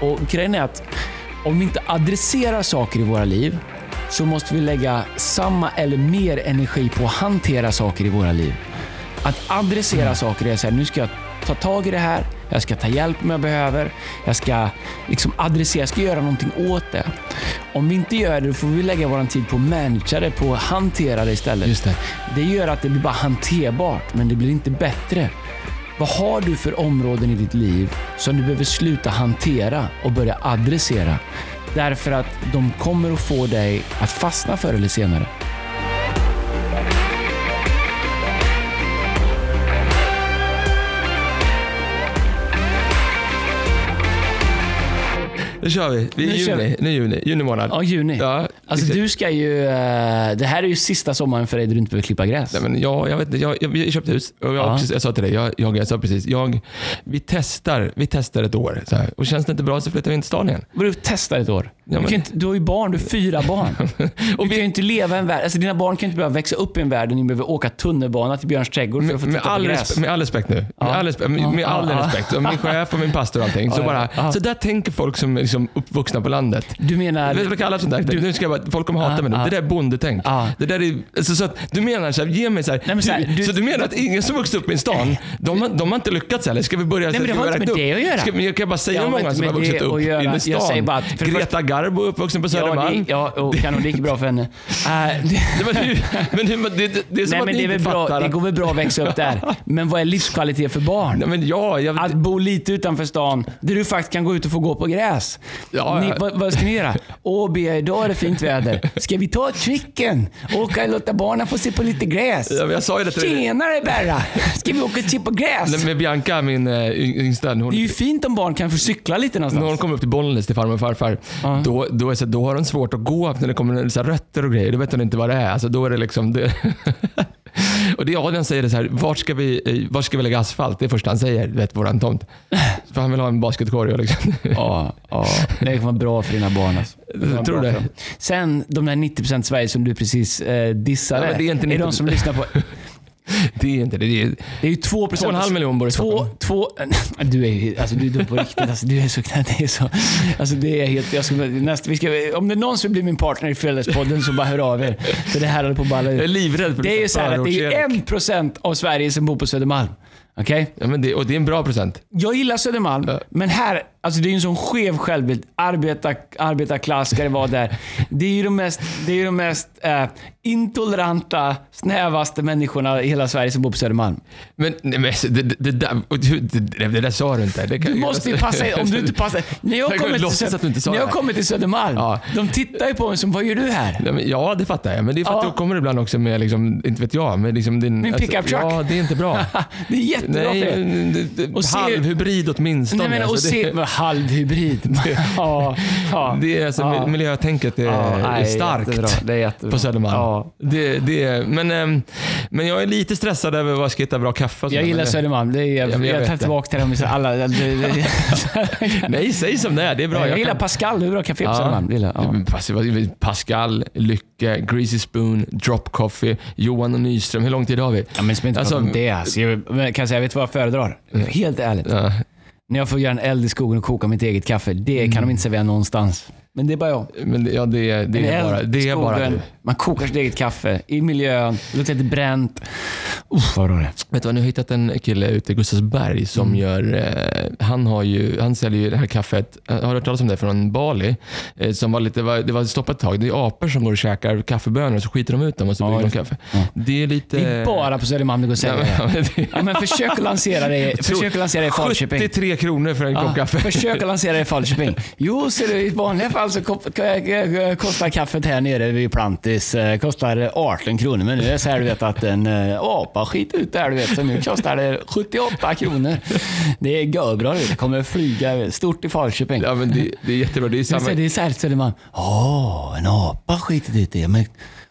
Och Grejen är att om vi inte adresserar saker i våra liv så måste vi lägga samma eller mer energi på att hantera saker i våra liv. Att adressera saker är så här, nu ska jag ta tag i det här, jag ska ta hjälp om jag behöver, jag ska liksom adressera, jag ska göra någonting åt det. Om vi inte gör det, då får vi lägga vår tid på att managera det, på att hantera det istället. Just det. det gör att det blir bara hanterbart, men det blir inte bättre. Vad har du för områden i ditt liv som du behöver sluta hantera och börja adressera? Därför att de kommer att få dig att fastna förr eller senare. Nu kör vi. Vi är Nu juni. Nu juni. Juni månad. Ja, juni. Ja, alltså du ska ju... eh, Det här är ju sista sommaren för dig där du inte behöver klippa gräs. Nej, men jag, jag, vet, inte, jag, jag, vi köpte hus och jag, Ja. precis, jag sa till dig, jag, jag, jag sa precis, jag, vi, testar, vi testar ett år. Så här, och känns det inte bra så flyttar vi in till stan igen. Vadå testa ett år? Ja, du, men- kan inte, du har ju barn, du har fyra barn. Du Och kan vi- ju inte leva i en värld... Alltså dina barn kan inte behöva växa upp i en värld där ni behöver åka tunnelbana till Björns trädgård för att få Med, titta med, all på gräs. respekt, med all respekt nu, med all, respe- med, med all respekt, min chef och min pastor och allting. Så, bara, så där tänker folk som är liksom uppvuxna på landet. Du menar... Vet du vad det kallas sånt där? Du- nu ska jag bara, folk kommer hata mig nu. Ja, Det där är bondetänk. Ja. Det där är, alltså, så att, du menar så här, ge mig så här, men så här, du, så du menar att ingen som vuxit upp i en stan, de, har- de har inte lyckats eller? Ska vi börja Nej, men det har inte med upp? det att göra. Ska, men jag kan bara säga hur många som har vuxit upp i Jag stan. säger bara att Greta Garbo uppvuxen på Ja, Södermalm. det, ja, och kanon, det gick bra för henne. Nej, men det, är som nej, att ni är inte fattar. det går väl bra att växa upp där. Men vad är livskvalitet för barn? Nej, men ja, jag, Att bo lite utanför stan, där du faktiskt kan gå ut och få gå på gräs. Ja, Ni, vad, vad ska ni göra? Åh Bea, idag är det fint väder. Ska vi ta tricken? Åka och låta barnen få se på lite gräs? Ja, jag sa ju det till. Tjenare Berra! Ska vi åka och se på gräs? Nej, Med Bianca, min äh, yngsta, hon, Det är ju fint om barn kan få cykla lite när någonstans. hon kommer upp till Bollnäs till farmor och farfar, Ja. då, då, är så, då har de svårt att gå när det kommer så rötter och grejer. Då vet de inte vad det är. Alltså, då är det liksom... Det och det Adrian säger är så här, vart ska, vi, eh, vart ska vi lägga asfalt? Det är första han säger, du vet, våran tomt. För han vill ha en basketkorg. Liksom. Ja, ja, det kommer vara bra för dina barn. Alltså. Tror du det? Sen de där 90% Sverige som du precis eh, dissade. Ja, det är inte de 90%. som lyssnar på... Det är inte det. det är, Det är ju 2 Två och en halv miljon bor i två, två, Du är ju alltså, du är dum på riktigt. Alltså, du är så, det är så, alltså, det är helt, jag ska, nästa, vi ska, om det är någon som vill bli min partner i Fredagspodden så bara hör av er. För det här håller på att balla jag är ut. livrädd för Det är ju så här att det är ju 1% av Sverige som bor på Södermalm. Okej? Ja, men det, och det är en bra procent. Jag gillar Södermalm, Ja. men här, alltså det är ju en sån skev självbild. Arbetar, arbetarklass ska det vara där. Det är ju de mest, det är de mest eh, intoleranta, snävaste människorna i hela Sverige som bor på Södermalm. Men, nej, men det, det, det, där, det, det, där sa du inte. Du måste ju passa Om du inte passar... När jag kommer till, sa när jag kommer till Södermalm, Ja. de tittar ju på mig som, vad gör du här? Ja, det fattar jag. Men det är för att Ja. du kommer ibland också med, liksom, inte vet jag, med liksom din... Min pickup truck. Ja, det är inte bra. det är jättebra Nej, för se- halvhybrid åtminstone. Nej, men, och Alltså, se, halvhybrid. ja, ja. Det är alltså, Ja. miljötänket är, Ja, är starkt jättebra. Det är jättebra. på Södermalm. Ja. Det, det är, men, ehm, men jag är lite stressad över vad ska hitta bra kaffe Jag gillar Södermalm. Det är, jag jag vet tar tillbaka till dem. alla, det, det, Nej, säg som det är. Det är bra. jag, gillar kan- Pascal. Det är bra café på Ja. Södermalm. Gillar jag. Pascal, Lycke, Greasy Spoon, Drop Coffee, Johan och Nyström. Hur lång tid har vi? Ja, men inte Alltså- om det. Alltså, jag, kan jag säga, vet du vad jag föredrar? Helt ärligt. När jag får göra en eld i skogen och koka mitt eget kaffe. Det kan de inte servera någonstans. Men det är bara jag. men det- ja, det, är- det En är eld bara, det är bara du. Man kokar sitt eget kaffe i miljön. Det luktar lite bränt. Uff, vad det. Vet du vad, nu har jag hittat en kille ute i Gustavsberg som Mm. gör, eh, han, har ju, han säljer ju det här kaffet, eh, har du hört talas om det från Bali? Eh, som var lite, var, det var stoppat ett tag. Det är apor som går och käkar kaffebönor och så skiter de ut dem och så Ja, brygger de kaffe. Ja. Det är lite... Det är bara på Södermalm det går att Ja, sälja ja, men det- Ja, men försök att lansera det, försök att lansera det i Falköping. 73 kronor för en kopp kaffe. Försök att lansera det i Falköping. Jo, ser du, i vanliga fall så kop- k- k- kostar kaffet här nere vid Plantis eh, kostar 18 kronor. Men nu är det så här du vet att en eh, apa skiter ut där du vet. Så nu kostar det 78 kronor. Det är görbra vet. Det kommer flyga stort i Falköping. Ja, men det, det är jättebra. Det är samma... Det är så här Södermalm. Åh, en apa skitit ut det. Men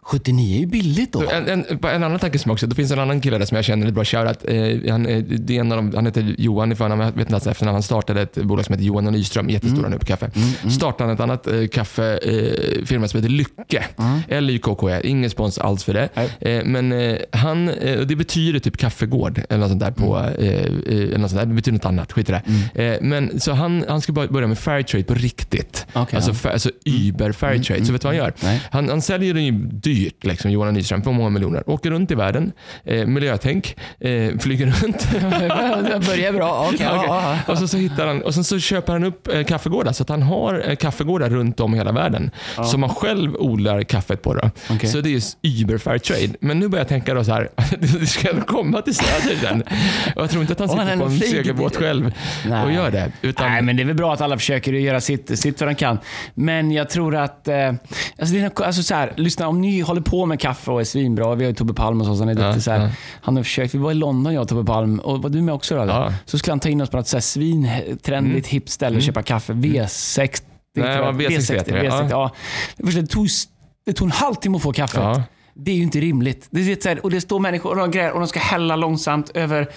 79 är ju billigt då. En, en, en annan tanke som också, det finns en annan kille där som jag känner, ett bra shoutout. Eh, han, eh, det är en av dem, han heter Johan i förnamn, jag vet inte hans efternamn. Han startade ett bolag som heter Johan och Nyström, jättestora Mm. nu på kaffe. Startade ett annat eh, kaffefirma som heter Lycke. L-Y-K-K-E, ingen spons alls för det. Mm. Eh, men eh, han, eh, det betyder typ kaffegård eller något sånt där. På, Mm. eh, eh, eller något sånt där. Det betyder något annat, skit i det. Eh, men, så han, han ska börja med fairtrade på riktigt. Okej, alltså, ja. alltså Uber fairtrade. Så vet du vad han gör? Han, han säljer den ju dyrt, liksom, Johan Nyström, på många miljoner. Åker runt i världen, eh, miljötänk, eh, flyger runt. Det börjar bra. Ja, ja, ja. Och, så, så hittar han, och sen så köper han upp eh, kaffegårdar, så att han har eh, kaffegårdar runt om i hela världen. Som han själv odlar kaffet på. Då. Okej. Så det är just Uber fair trade. Men nu börjar jag tänka då så här, det ska komma till söder sen. Och jag tror inte att han Och han sitter på en segelbåt själv Nej. och gör det. Utan, Nej, men det är väl bra att alla försöker göra sitt, sitt vad de kan. Men jag tror att... Eh, alltså det är, nog- alltså så här, lyssna, om ni håller på med kaffe och är svinbra. Vi har ju Tobbe Palm och så, så han är Ja, duktig. Så här. ja. Han har försökt. Vi var i London jag och Tobbe Palm. Och var du med också? Då? Ja. Så skulle han ta in oss på något så här svintrendigt hippt ställe och köpa kaffe. V60. Mm. Nej, det var V60 heter det, V60 ja. ja. Det första, Det tog, det tog en halvtimme att få kaffet. Det är ju inte rimligt. Det är, vet, så här, och det står människor och de, grejer, och de ska hälla långsamt över...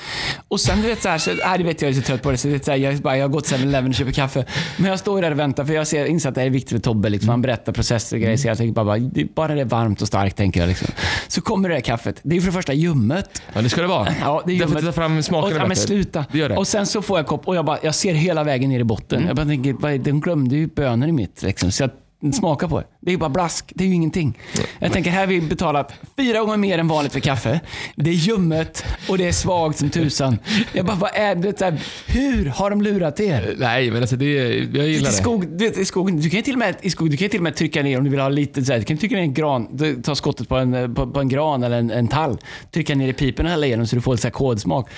Och sen, du vet så här, så, nej, det vet jag, jag är så trött på det. Så det så här, jag, bara, jag har gått till 7-Eleven och köper kaffe. Men jag står där och väntar, för jag ser, inser att det här är viktigt för Tobbe. Liksom. Han berättar processer och grejer. Så jag tänker bara, bara, bara det är varmt och starkt, tänker jag. Liksom. Så kommer det här kaffet. Det är för det första ljummet. ja, det ska det vara. Ja, det är Därför ljummet. ta fram Och, smakerna ja, men bättre. sluta. Det gör det. Och sen så får jag kopp och jag, bara, jag ser hela vägen ner i botten. Jag bara tänker, de glömde ju bönor i mitt. Liksom. Så jag smaka på det. Det är ju bara blask. Det är ju ingenting. Jag tänker, här har vi betalat fyra gånger mer än vanligt för kaffe. Det är ljummet och det är svagt som tusan. Jag bara, vad är det? Så här, hur har de lurat er? Nej, men alltså det, jag gillar det. skog, du vet, i skogen, du kan ju till och med, i skog, du kan till och med trycka ner om du vill ha lite så här, Du kan trycka ner en gran, ta skottet på en, på, på en gran eller en, en tall. Trycka ner i pipen och hälla igenom så du får lite så här kodsmak.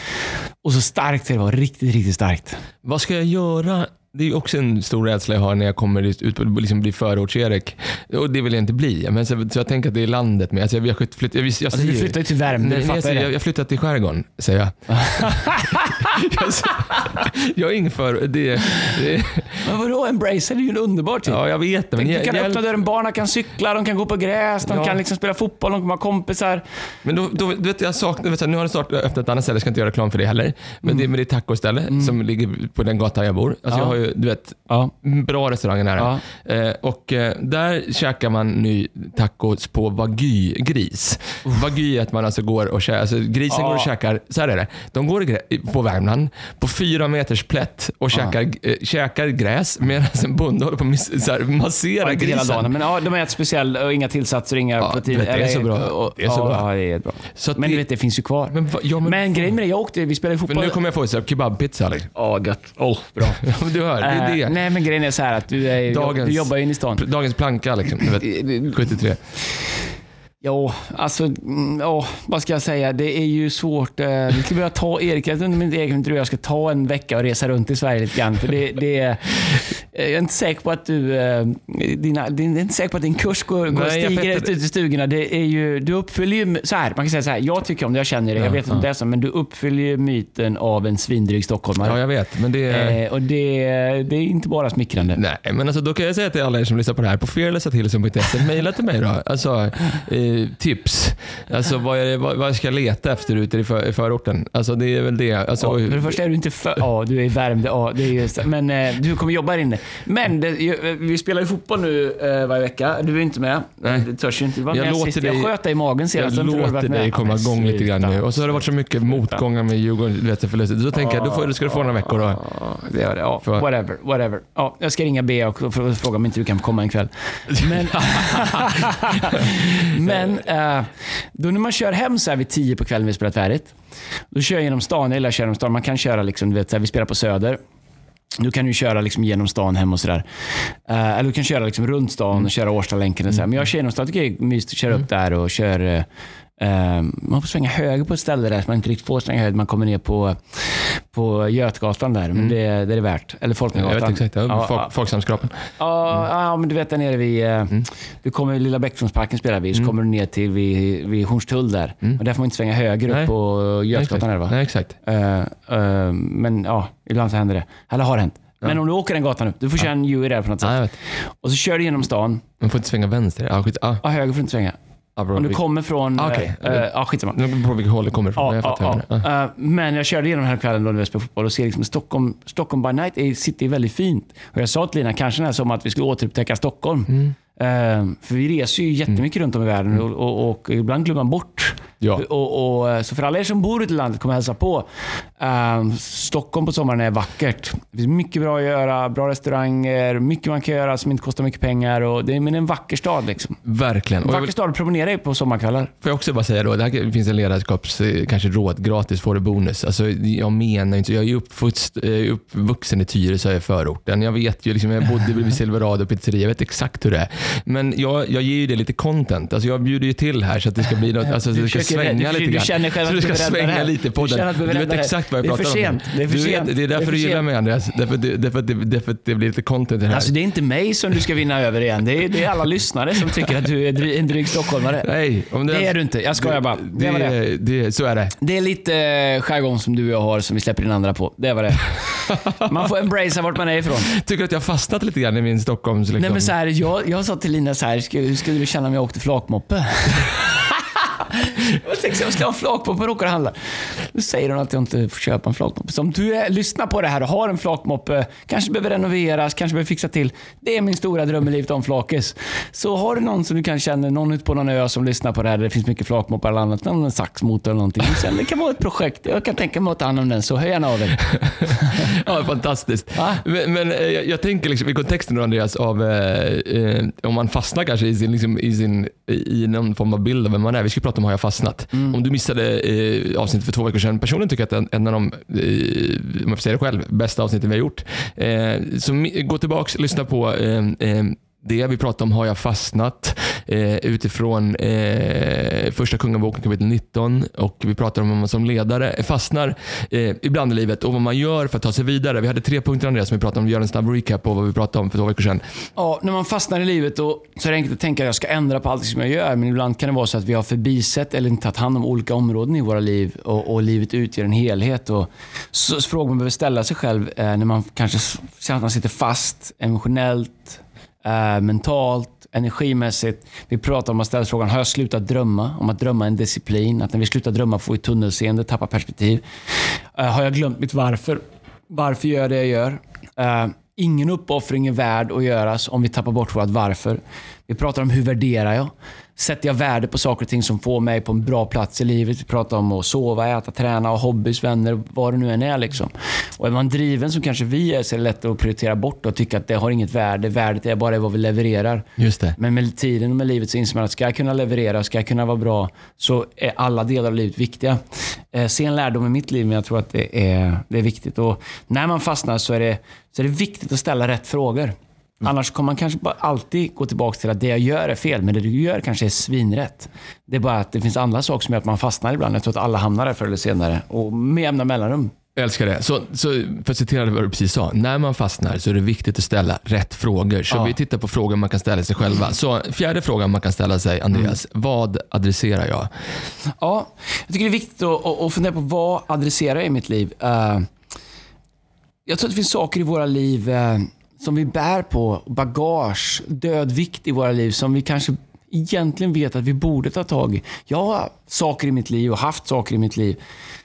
Och så starkt ska det vara. Riktigt, riktigt starkt. Vad ska jag göra? Det är också en stor rädsla jag har när jag kommer ut på liksom bli förorts-Erik. Och det vill jag inte bli. Men så, så jag tänker att det är landet med. Alltså jag, jag, flytt, jag, jag, jag, Alltså, du flyttar ju till Värmdö, Nej, nej, det. jag, jag flyttar till skärgården, säger jag. jag, är ingen för... Det, det, Men vadå, Embracer är ju en underbar tid. ja, jag vet det. Men du kan jag, öppna dörren, barnen kan cykla, de kan gå på gräs, de Ja. kan liksom spela fotboll, de kan vara kompisar. Men då, då, du vet, jag saknar, vet nu har det snart öppnat ett annat ställe, jag ska inte göra reklam för det heller. Men, det, men det är tacoställe som ligger på den gatan jag bor. Alltså Mm. Ja. jag har ju, du vet, Ja. bra restauranger nära. Eh, och eh, där käkar man nu tacos på wagyu-gris. Wagyu är att man alltså går och käkar, alltså grisen Ja. går och käkar, så här är det. De går på Värmland på fyra meters plätt och käkar, eh, käkar gräs medan en bonde håller på att massera Ja, inte hela grisen. dagen, men ja, de äter speciell och inga tillsatser, inga Ja, protein. vet, det är så bra. och- Det är så ja, bra. Ja, det är bra. Så att men det- du vet, det finns ju kvar. Men, ja, men, Men grejen med det, jag åkte, vi spelade för fotboll. nu kommer jag få kebabpizza. Liksom. Ja, gött. Oh, bra. Hör, det är det. Eh, nej, men grejen är så här att du, är, Dagens- du jobbar ju inne i stan. Dagens planka liksom. Du vet, 73. Ja, alltså, mm, ja, vad ska jag säga? Det är ju svårt. eh, Vi ska börja ta Erik, jag inte om egen tror jag ska ta en vecka och resa runt i Sverige lite grann. För det, det är, jag är inte säker på att du, eh, dina, din, är inte säker på att din kurs går, går Nej, stiger ut i stugorna. Det är ju, du uppfyller ju, så här, man kan säga så här, jag tycker om det, jag känner det, jag Ja, vet inte om det är så, men du uppfyller ju myten av en svindryg stockholmare. Ja, jag vet. Men det är... Eh, och det, det är inte bara smickrande. Nej, men alltså, då kan jag säga till alla er som lyssnar på det här, på fearlessathilson.se, mejla till mig då. Alltså, eh, tips. Alltså, vad, är vad, vad ska jag leta efter ute i, för, i förorten? Alltså, det är väl det. Alltså, Ja, för det första är du inte för... Ja, du är i Värmdö. Ja, det är just, men eh, du kommer jobba här inne. Men det, ju- vi spelar ju fotboll nu eh, varje vecka. Du är inte med. Nej. Det törs ju inte. Du var Jag med låter sist. dig- Jag sköt dig i magen jag senast. Du varit låter dig komma igång lite grann nu. Och så har det varit så mycket motgångar med Djurgården, du förluster. Så tänker jag, då, får, då ska du få några veckor då. Det gör det. Ja, För- whatever. whatever. Ja, jag ska ringa B och fr- fråga om inte du kan komma en kväll. Men, men eh, då när man kör hem så här vid tio på kvällen vi spelat färdigt. Då kör jag genom stan. Jag gillar att köra genom stan. Man kan köra liksom, du vet, så här, vi spelar på Söder. Du kan ju köra liksom genom stan hem och sådär. Eh, eller du kan köra liksom runt stan och köra Årstalänken. Och så här. Men jag kör genom stan. Tycker det är mysigt att köra upp där och kör... eh, man får svänga höger på ett ställe där man inte riktigt får svänga höger. Man kommer ner på, på Götgatan där. Men det, det är det värt. Eller Jag Folkungagatan. vet exakt. Ja, Ja, folk, ja. Folksamskrapan. Ja, men du vet där nere vid... eh, Du kommer Lilla Bäckströmsparken spelar vi, så kommer du ner till vid, vid Hornstull där. Och där får man inte svänga höger upp Nej. på Götgatan där va? Nej, exakt. Eh, eh, men ja, ibland så händer det. Eller har hänt. Men om du åker den gatan upp, du får köra en Dewey där på något sätt. Ja, jag. Och så kör du genom stan. Man får inte svänga vänster. Ja, skit. Ja, Ja, höger får du inte svänga. Om du kommer från... Ah, okej. eh, eh, ja, skitsamma. Det beror på vilket håll det kommer ifrån. Ja, jag ja, ja. du. Eh, Men jag körde igenom den här kvällen då när vi spelade fotboll och ser liksom Stockholm, Stockholm by night är, city är väldigt fint. Och jag sa till Lina, kanske den här som att vi skulle återupptäcka Stockholm. Mm. Eh, för vi reser ju jättemycket runt om i världen och, och, och ibland glömmer man bort. Ja. Och, och, eh, så för alla er som bor ute i landet, kommer hälsa på. Eh, Stockholm på sommaren är vackert. Det finns mycket bra att göra, bra restauranger, mycket man kan göra som inte kostar mycket pengar. Och det är men det är en vacker stad. Liksom. Verkligen. En Och vacker vill, stad att promenera i på sommarkvällar. får jag också bara säga då, det här finns en ledarskaps, eh, kanske råd, gratis får du bonus. Alltså, jag menar inte, jag är jag är uppvuxen i Tyresö i förorten. Jag vet ju, liksom, jag bodde vid Silverado pizzeria, jag vet exakt hur det är. Men jag, jag ger ju det lite content. Alltså, jag bjuder ju till här så att det ska bli något, alltså, Du det ska svänga du- lite du grann. känner själv så att det du ska det svänga lite på Du den. du Du vet det. exakt vad jag Det är pratar om. Det är för du sent. Vet, det är Det är därför du gillar mig Andreas. Därför, det- därför, det, därför det blir lite content det här. Alltså det är inte mig som du ska vinna över igen. Det är, det är alla lyssnare som tycker att du är en dryg stockholmare. Nej, om Det är du inte. Jag skojar bara. Det Det, var det. det, det, så är det. Det är lite eh, jargong som du och jag har som vi släpper in andra på. Det var det. Man får embracea vart man är ifrån. Tycker du att jag har fastnat lite grann i min Stockholms... Liksom. Nej men så här, jag, jag sa till Lina så här, hur skulle du känna om jag åkte flakmoppe? Jag ska ha en flakmoppe och åka och handla. Då säger hon att jag inte får köpa en flakmoppe. Så om du är, lyssnar på det här och har en flakmoppe, kanske behöver renoveras, kanske behöver fixa till. Det är min stora dröm i livet om flakis. Så har du någon som du kan känna, någon ute på någon ö som lyssnar på det här, där det finns mycket flakmoppar eller annat, någon saxmotor eller någonting. Sen, det kan vara ett projekt. Jag kan tänka mig att ta hand om den, så hör gärna av er. Ja, fantastiskt. Va? Men, men eh, jag, jag tänker liksom, i kontexten då Andreas, av eh, eh, om man fastnar kanske i, sin, liksom, i, sin, i någon form av bild av vem man är. Vi ska prata om Har jag fastnat? Om du missade eh, avsnittet för två veckor sedan. Personligen tycker jag att en, en av de, eh, om jag får säga det själv, bästa avsnitten vi har gjort. Eh, så gå tillbaks och lyssna på eh, eh, det vi pratar om har jag fastnat eh, utifrån eh, första Kungaboken kapitel 19 och vi pratar om hur man som ledare fastnar eh, ibland i livet och vad man gör för att ta sig vidare. Vi hade tre punkter Andreas som vi pratade om. Vi gör en snabb recap på vad vi pratade om för två veckor sedan. Ja, när man fastnar i livet då, så är det enkelt att tänka att jag ska ändra på allt som jag gör. Men ibland kan det vara så att vi har förbisett eller inte tagit hand om olika områden i våra liv och, och livet utgör en helhet. Och så, så frågor man behöver ställa sig själv eh, när man kanske känner att man sitter fast emotionellt, eh, mentalt, energimässigt. Vi pratar om att ställa frågan, har jag slutat drömma? Om att drömma är en disciplin. Att när vi slutar drömma får vi tunnelseende, tappar perspektiv. Eh, har jag glömt mitt varför? Varför gör jag det jag gör? Eh, ingen uppoffring är värd att göras om vi tappar bort vårt varför. Vi pratar om hur värderar jag? Sätter jag värde på saker och ting som får mig på en bra plats i livet? Vi pratar om att sova, äta, träna, ha hobbys, vänner, vad det nu än är. Liksom. Och är man driven som kanske vi är så är det lätt att prioritera bort och tycka att det har inget värde. Värdet är bara vad vi levererar. Just det. Men med tiden och med livet så inser man att ska jag kunna leverera, ska jag kunna vara bra, så är alla delar av livet viktiga. Eh, se en lärdom i mitt liv, men jag tror att det är, det är viktigt. Och när man fastnar så är, det, så är det viktigt att ställa rätt frågor. Annars kommer man kanske bara alltid gå tillbaka till att det jag gör är fel, men det du gör kanske är svinrätt. Det är bara att det finns andra saker som gör att man fastnar ibland. Jag tror att alla hamnar där förr eller senare. Och med jämna mellanrum. Jag älskar det. Så, så för att citera vad du precis sa. När man fastnar så är det viktigt att ställa rätt frågor. Så Ja. vi tittar på frågor man kan ställa sig själva. Så fjärde frågan man kan ställa sig, Andreas. Vad adresserar jag? Ja, jag tycker det är viktigt att, att, fundera på vad adresserar jag i mitt liv. Eh, jag tror att det finns saker i våra liv eh, som vi bär på, bagage, död vikt i våra liv som vi kanske egentligen vet att vi borde ta tag i. Jag har saker i mitt liv och haft saker i mitt liv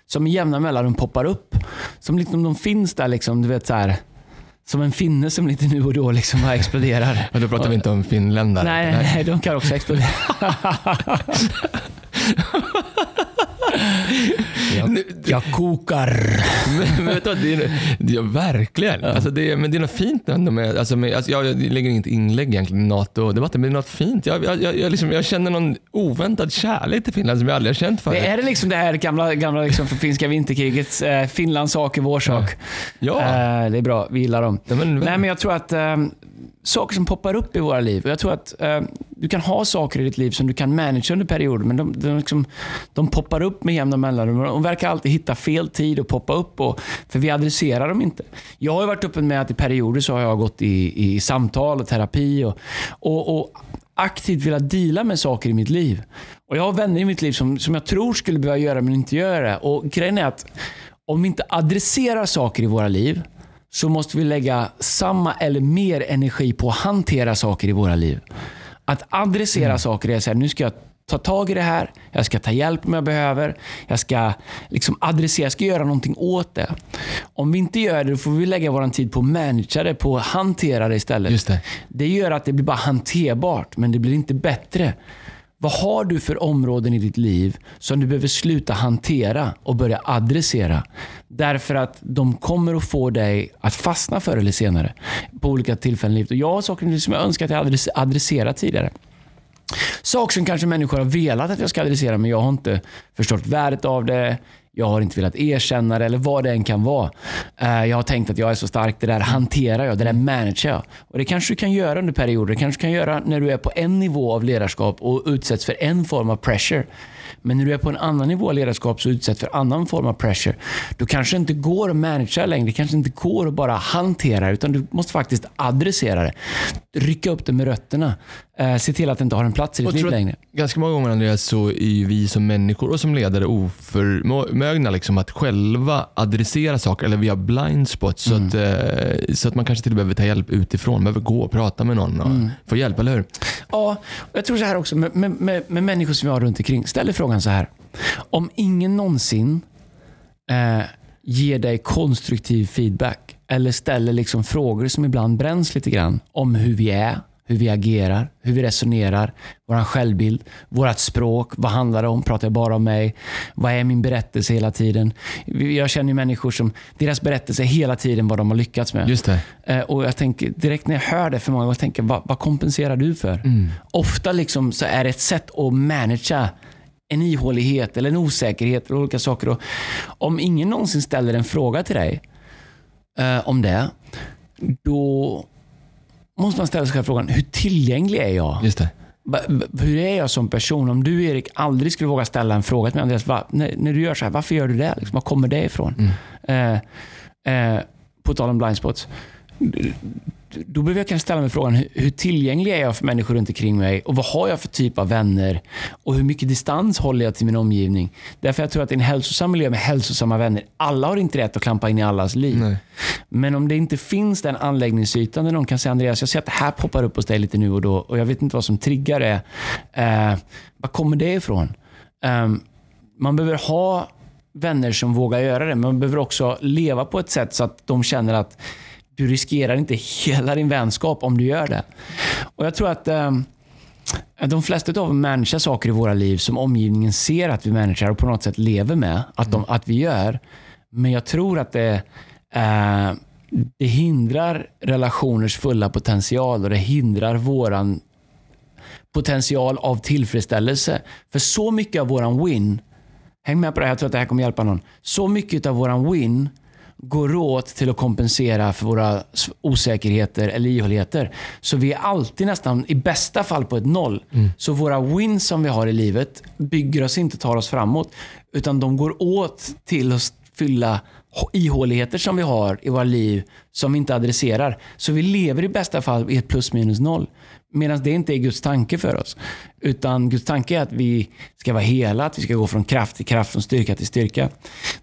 som i jämna mellanrum poppar upp. Som liksom de finns där, liksom, du vet så här, som en finne som lite nu och då liksom bara exploderar. Och då pratar vi inte om finländare. Nej, nej, nej, de kan också explodera. jag, jag kokar. Men, men vet du, vad, det är, är, verkligen. Alltså det är, men det är något fint ändå med, alltså med alltså jag, jag lägger inget inlägg egentligen i NATO-debatten, men det är något fint. Jag, jag, jag, jag, liksom, jag känner någon oväntad kärlek till Finland som jag aldrig har känt förut. Är det liksom det här gamla, gamla liksom för finska vinterkrigets eh, Finlands sak är vår sak. Ja. Eh, det är bra, vi gillar dem. Ja, men- Nej, men jag tror att eh, saker som poppar upp i våra liv. Och jag tror att eh, du kan ha saker i ditt liv som du kan manage under perioder, men de, de, liksom, de poppar upp med jämna mellanrum. De verkar alltid hitta fel tid att poppa upp, och, för vi adresserar dem inte. Jag har ju varit öppen med att i perioder så har jag gått i, i samtal och terapi och, och, och aktivt velat deala med saker i mitt liv. Och Jag har vänner i mitt liv som, som jag tror skulle behöva göra men inte gör det. Och Grejen är att om vi inte adresserar saker i våra liv så måste vi lägga samma eller mer energi på att hantera saker i våra liv. Att adressera saker är att säga, nu ska jag ta tag i det här, jag ska ta hjälp om jag behöver, jag ska liksom adressera, jag ska göra någonting åt det. Om vi inte gör det, då får vi lägga vår tid på att managera det, på att hantera det istället. Just det. det gör att det blir bara hanterbart, men det blir inte bättre. Vad har du för områden i ditt liv som du behöver sluta hantera och börja adressera? Därför att de kommer att få dig att fastna förr eller senare på olika tillfällen i livet. Och jag har saker som jag önskar att jag adresserat tidigare. Saker som kanske människor har velat att jag ska adressera, men jag har inte förstått värdet av det. Jag har inte velat erkänna det eller vad det än kan vara. Eh, jag har tänkt att jag är så stark, det där hanterar jag, det där managerar jag. Och Det kanske du kan göra under perioder. Det kanske du kan göra när du är på en nivå av ledarskap och utsätts för en form av pressure. Men när du är på en annan nivå av ledarskap så utsätts för annan form av pressure. Då kanske det inte går att managera längre. Det kanske inte går att bara hantera utan du måste faktiskt adressera det. Rycka upp det med rötterna. Eh, se till att det inte har en plats i ditt liv längre. Ganska många gånger Andreas så är vi som människor och som ledare oförmögna liksom att själva adressera saker eller vi har blind spots mm. så, att, eh, så att man kanske till och med behöver ta hjälp utifrån. Behöver gå och prata med någon och mm. få hjälp, eller hur? Ja, jag tror så här också med, med, med, med människor som vi har runt omkring. Ställ frågan så här. Om ingen någonsin eh, ger dig konstruktiv feedback eller ställer liksom frågor som ibland bränns lite grann om hur vi är, hur vi agerar, hur vi resonerar, vår självbild, vårt språk. Vad handlar det om? Pratar jag bara om mig? Vad är min berättelse hela tiden? Jag känner människor som, deras berättelse är hela tiden vad de har lyckats med. Just det. Eh, och jag tänker, direkt när jag hör det för många, jag tänker, vad, vad kompenserar du för? Mm. Ofta liksom så är det ett sätt att managera en ihålighet eller en osäkerhet eller olika saker. Och om ingen någonsin ställer en fråga till dig eh, om det, då måste man ställa sig frågan, hur tillgänglig är jag? Just det. Hur är jag som person? Om du Erik aldrig skulle våga ställa en fråga till mig, Andreas, va, när, när, du gör så här, varför gör du det? Liksom, var kommer det ifrån? Mm. Eh, eh, på tal om blindspots då behöver jag kanske ställa mig frågan, hur, tillgänglig är jag för människor runt omkring mig? Och vad har jag för typ av vänner? Och hur mycket distans håller jag till min omgivning? Därför jag tror att i en hälsosam miljö med hälsosamma vänner, alla har inte rätt att klampa in i allas liv. Nej. Men om det inte finns den anläggningsytan där någon kan säga, Andreas, jag ser att det här poppar upp hos dig lite nu och då och jag vet inte vad som triggar det. Eh, var kommer det ifrån? Eh, man behöver ha vänner som vågar göra det, men man behöver också leva på ett sätt så att de känner att du riskerar inte hela din vänskap om du gör det. Och Jag tror att eh, de flesta av oss managerar saker i våra liv som omgivningen ser att vi managerar och på något sätt lever med att, de, att vi gör. Men jag tror att det, eh, det hindrar relationers fulla potential och det hindrar våran potential av tillfredsställelse. För så mycket av våran win, häng med på det här, jag tror att det här kommer hjälpa någon. Så mycket av våran win går åt till att kompensera för våra osäkerheter eller ihåligheter. Så vi är alltid nästan, i bästa fall, på ett noll. Mm. Så våra wins som vi har i livet bygger oss inte, tar oss framåt. Utan de går åt till att fylla ihåligheter som vi har i våra liv som vi inte adresserar. Så vi lever i bästa fall i ett plus minus noll. Medan det inte är Guds tanke för oss. Utan Guds tanke är att vi ska vara hela, att vi ska gå från kraft till kraft, från styrka till styrka.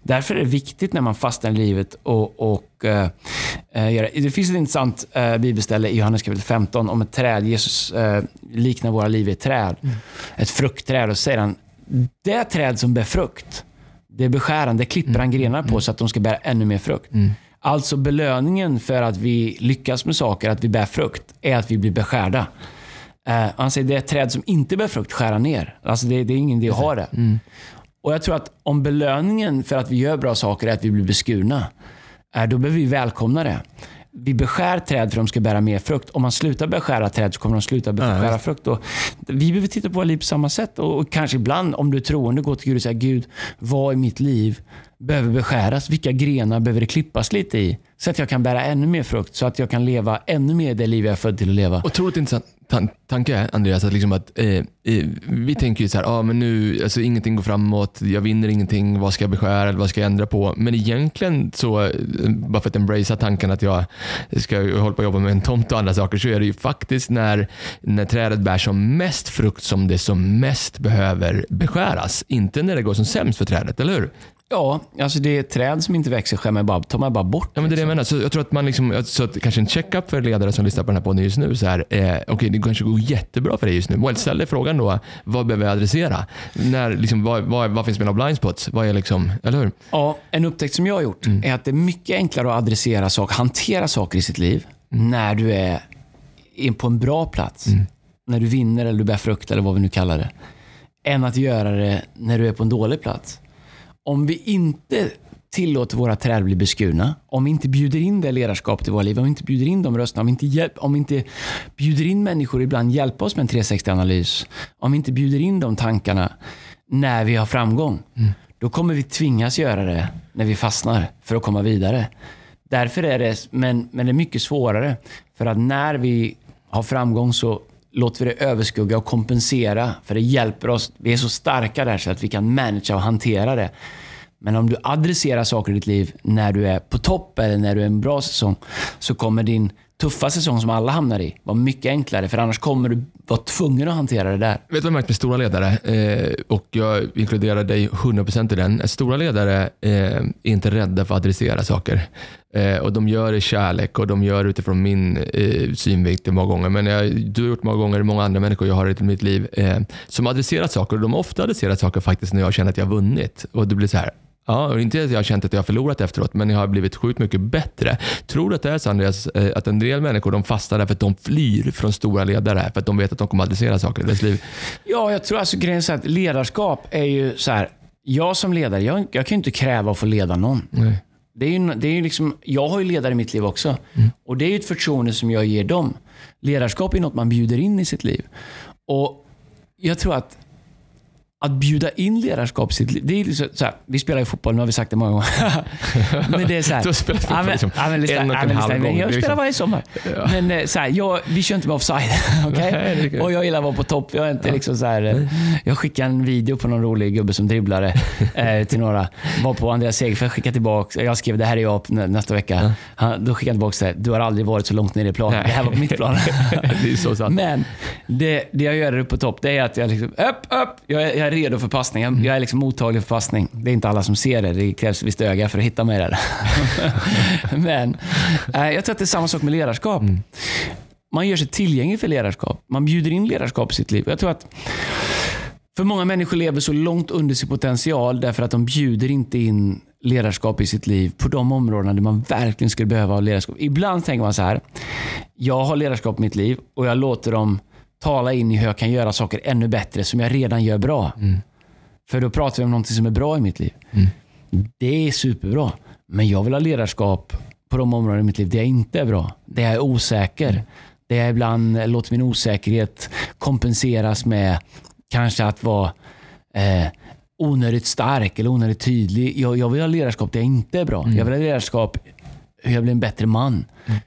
Därför är det viktigt när man fastnar i livet och, och äh, göra Det finns ett intressant äh, bibelställe i Johannes kapitel 15 om ett träd. Jesus äh, liknar våra liv vid ett träd. Mm. Ett fruktträd. Och säger han, det träd som bär frukt, det beskär han, det klipper mm. han grenar på mm. så att de ska bära ännu mer frukt. Mm. Alltså belöningen för att vi lyckas med saker, att vi bär frukt, är att vi blir beskärda. Uh, han säger det är ett träd som inte bär frukt, skära ner. Alltså det, det är ingen idé att ha det. Mm. Och Jag tror att om belöningen för att vi gör bra saker är att vi blir beskurna, uh, då behöver vi välkomna det. Vi beskär träd för att de ska bära mer frukt. Om man slutar beskära träd så kommer de sluta beskära ja, frukt. Och vi behöver titta på våra liv på samma sätt. Och, och kanske ibland, om du är troende, gå till Gud och säga Gud, vad i mitt liv behöver beskäras? Vilka grenar behöver det klippas lite i? Så att jag kan bära ännu mer frukt, så att jag kan leva ännu mer det liv jag är född till att leva. Otroligt intressant tan tanke, Andreas, att, liksom att eh, eh, vi tänker ju så här, ah, men nu, alltså, ingenting går framåt, jag vinner ingenting, vad ska jag beskära eller vad ska jag ändra på? Men egentligen, så, eh, bara för att embracea tanken att jag ska hålla på att jobba med en tomt och andra saker, så är det ju faktiskt när, när trädet bär som mest frukt som det som mest behöver beskäras. Inte när det går som sämst för trädet, eller hur? Ja, alltså det är träd som inte växer skämmer bara, tar man bara bort. Ja, men det är det jag menar. Så jag tror att man liksom, så att kanske en checkup för ledare som lyssnar på den här podden just nu. Så här, eh, okay, det kanske går jättebra för dig just nu. Well, ställ dig frågan då, vad behöver jag adressera? När, liksom, vad, vad, vad finns mina blind spots? Vad är liksom, eller hur? Ja, en upptäckt som jag har gjort är att det är mycket enklare att adressera saker, hantera saker i sitt liv när du är in på en bra plats. När du vinner eller du bär frukt eller vad vi nu kallar det. Än att göra det när du är på en dålig plats. Om vi inte tillåter våra träd bli beskurna, om vi inte bjuder in det ledarskapet i våra liv, om vi inte bjuder in de rösterna, om vi inte, hjälp, om vi inte bjuder in människor ibland hjälpa oss med en 360-analys, om vi inte bjuder in de tankarna när vi har framgång, då kommer vi tvingas göra det när vi fastnar för att komma vidare. Därför är det, men, men det är mycket svårare. För att när vi har framgång så låter vi det överskugga och kompensera. För det hjälper oss. Vi är så starka där så att vi kan managera och hantera det. Men om du adresserar saker i ditt liv när du är på topp eller när du är en bra säsong så kommer din tuffa säsong som alla hamnar i var mycket enklare. För annars kommer du vara tvungen att hantera det där. Vet du vad jag märkt med stora ledare? Eh, och jag inkluderar dig 100% i den. Stora ledare eh, är inte rädda för att adressera saker. Eh, och De gör det i kärlek och de gör det utifrån min eh, synvinkel många gånger. Men jag, du har gjort många gånger, många andra människor jag har i mitt liv eh, som adresserat saker. Och de har ofta adresserat saker faktiskt när jag känner att jag har vunnit. Och det blir så här, Ja, och inte att jag har känt att jag har förlorat efteråt, men jag har blivit sjukt mycket bättre. Tror du att det är så Andreas, eh, att en del människor de fastnar därför att de flyr från stora ledare, för att de vet att de kommer att adressera saker i deras liv? Ja, jag tror alltså grejen är att ledarskap är ju så här. Jag som ledare, jag, jag kan ju inte kräva att få leda någon. Nej. Det är ju, det är ju liksom, jag har ju ledare i mitt liv också. Och Det är ju ett förtroende som jag ger dem. Ledarskap är något man bjuder in i sitt liv. Och Jag tror att att bjuda in ledarskap sitt liv. Det är liksom så här, vi spelar ju fotboll, nu har vi sagt det många gånger. men det är så här, Du har spelat fotboll Ja, liksom ja, men en och ja, en men halv gång. Jag Det är spelar liksom- varje sommar. Men eh, så här, jag, vi kör inte med offside. okej? Nej, det. Och jag gillar att vara på topp. Jag, är inte liksom så här, eh, jag skickade en video på någon rolig gubbe som dribblare eh, till några. Var på Andreas Segerfeldt, skickade tillbaka. Jag skrev det här är jag nä- nästa vecka. Han, då skickade han tillbaka här, du har aldrig varit så långt ner i planen. Det här var på mitt plan. det är så sant. Men det, det jag gör uppe på topp, det är att jag liksom, upp, upp. Jag jag redo för passning. Jag, jag är liksom mottaglig för passning. Det är inte alla som ser det. Det krävs visst öga för att hitta mig där. Men eh, jag tror att det är samma sak med ledarskap. Man gör sig tillgänglig för ledarskap. Man bjuder in ledarskap i sitt liv. Jag tror att för många människor lever så långt under sin potential därför att de bjuder inte in ledarskap i sitt liv på de områden där man verkligen skulle behöva ha ledarskap. Ibland tänker man så här. Jag har ledarskap i mitt liv och jag låter dem tala in i hur jag kan göra saker ännu bättre som jag redan gör bra. För då pratar vi om någonting som är bra i mitt liv. Det är superbra. Men jag vill ha ledarskap på de områden i mitt liv där jag inte är bra. Där jag är osäker. Där jag ibland låter min osäkerhet kompenseras med kanske att vara eh, onödigt stark eller onödigt tydlig. Jag, jag vill ha ledarskap där jag inte är bra. Jag vill ha ledarskap hur jag blir en bättre man.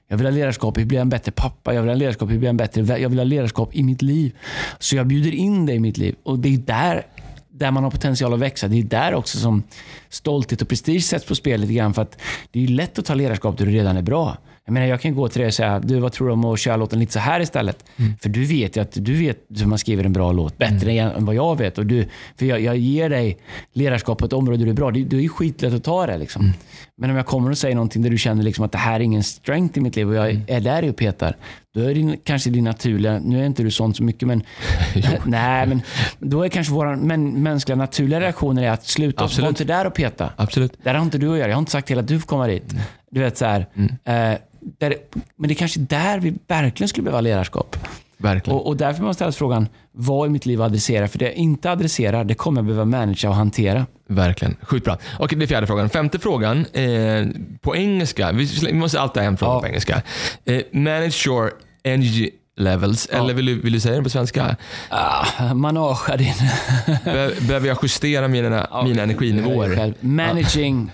Jag vill ha ledarskap, hur jag blir en bättre pappa. Jag vill ha ledarskap, hur jag blir en bättre vän. Jag vill ha ledarskap i mitt liv. Så jag bjuder in det i mitt liv. Och det är där, där man har potential att växa. Det är där också som stolthet och prestige sätts på spel lite grann. För att det är lätt att ta ledarskap där du redan är bra. Jag menar, jag kan gå till dig och säga, du vad tror du om att köra låten lite så här istället? För du vet ju att du vet hur man skriver en bra låt bättre än vad jag vet. Och du, för jag, jag ger dig ledarskap på ett område där du är bra. Det, det är ju skitlätt att ta det. Liksom. Men om jag kommer och säger någonting där du känner liksom att det här är ingen strength i mitt liv och jag är där och petar. Då är det kanske din naturliga, nu är inte du sån så mycket men, nej men då är kanske vår men, mänskliga naturliga reaktioner är att sluta, Absolut. var inte där och peta. Absolut. Där har inte du att göra. Jag har inte sagt till att du får komma dit. Du vet så här, eh, där, men det är kanske där vi verkligen skulle behöva ledarskap. Verkligen. Och, och därför måste man ställa frågan, vad i mitt liv adresserar? För det jag inte adresserar, det kommer jag behöva managera och hantera. Verkligen. Sjukt bra. Okej, det är fjärde frågan. Femte frågan. Eh, på engelska. Vi, vi måste alltid ha en fråga Ja. på engelska. Eh, manage your energy levels. Eller vill du, vill du säga den på svenska? Ah, managea din... Be, behöver jag justera mina, mina energinivåer? Managing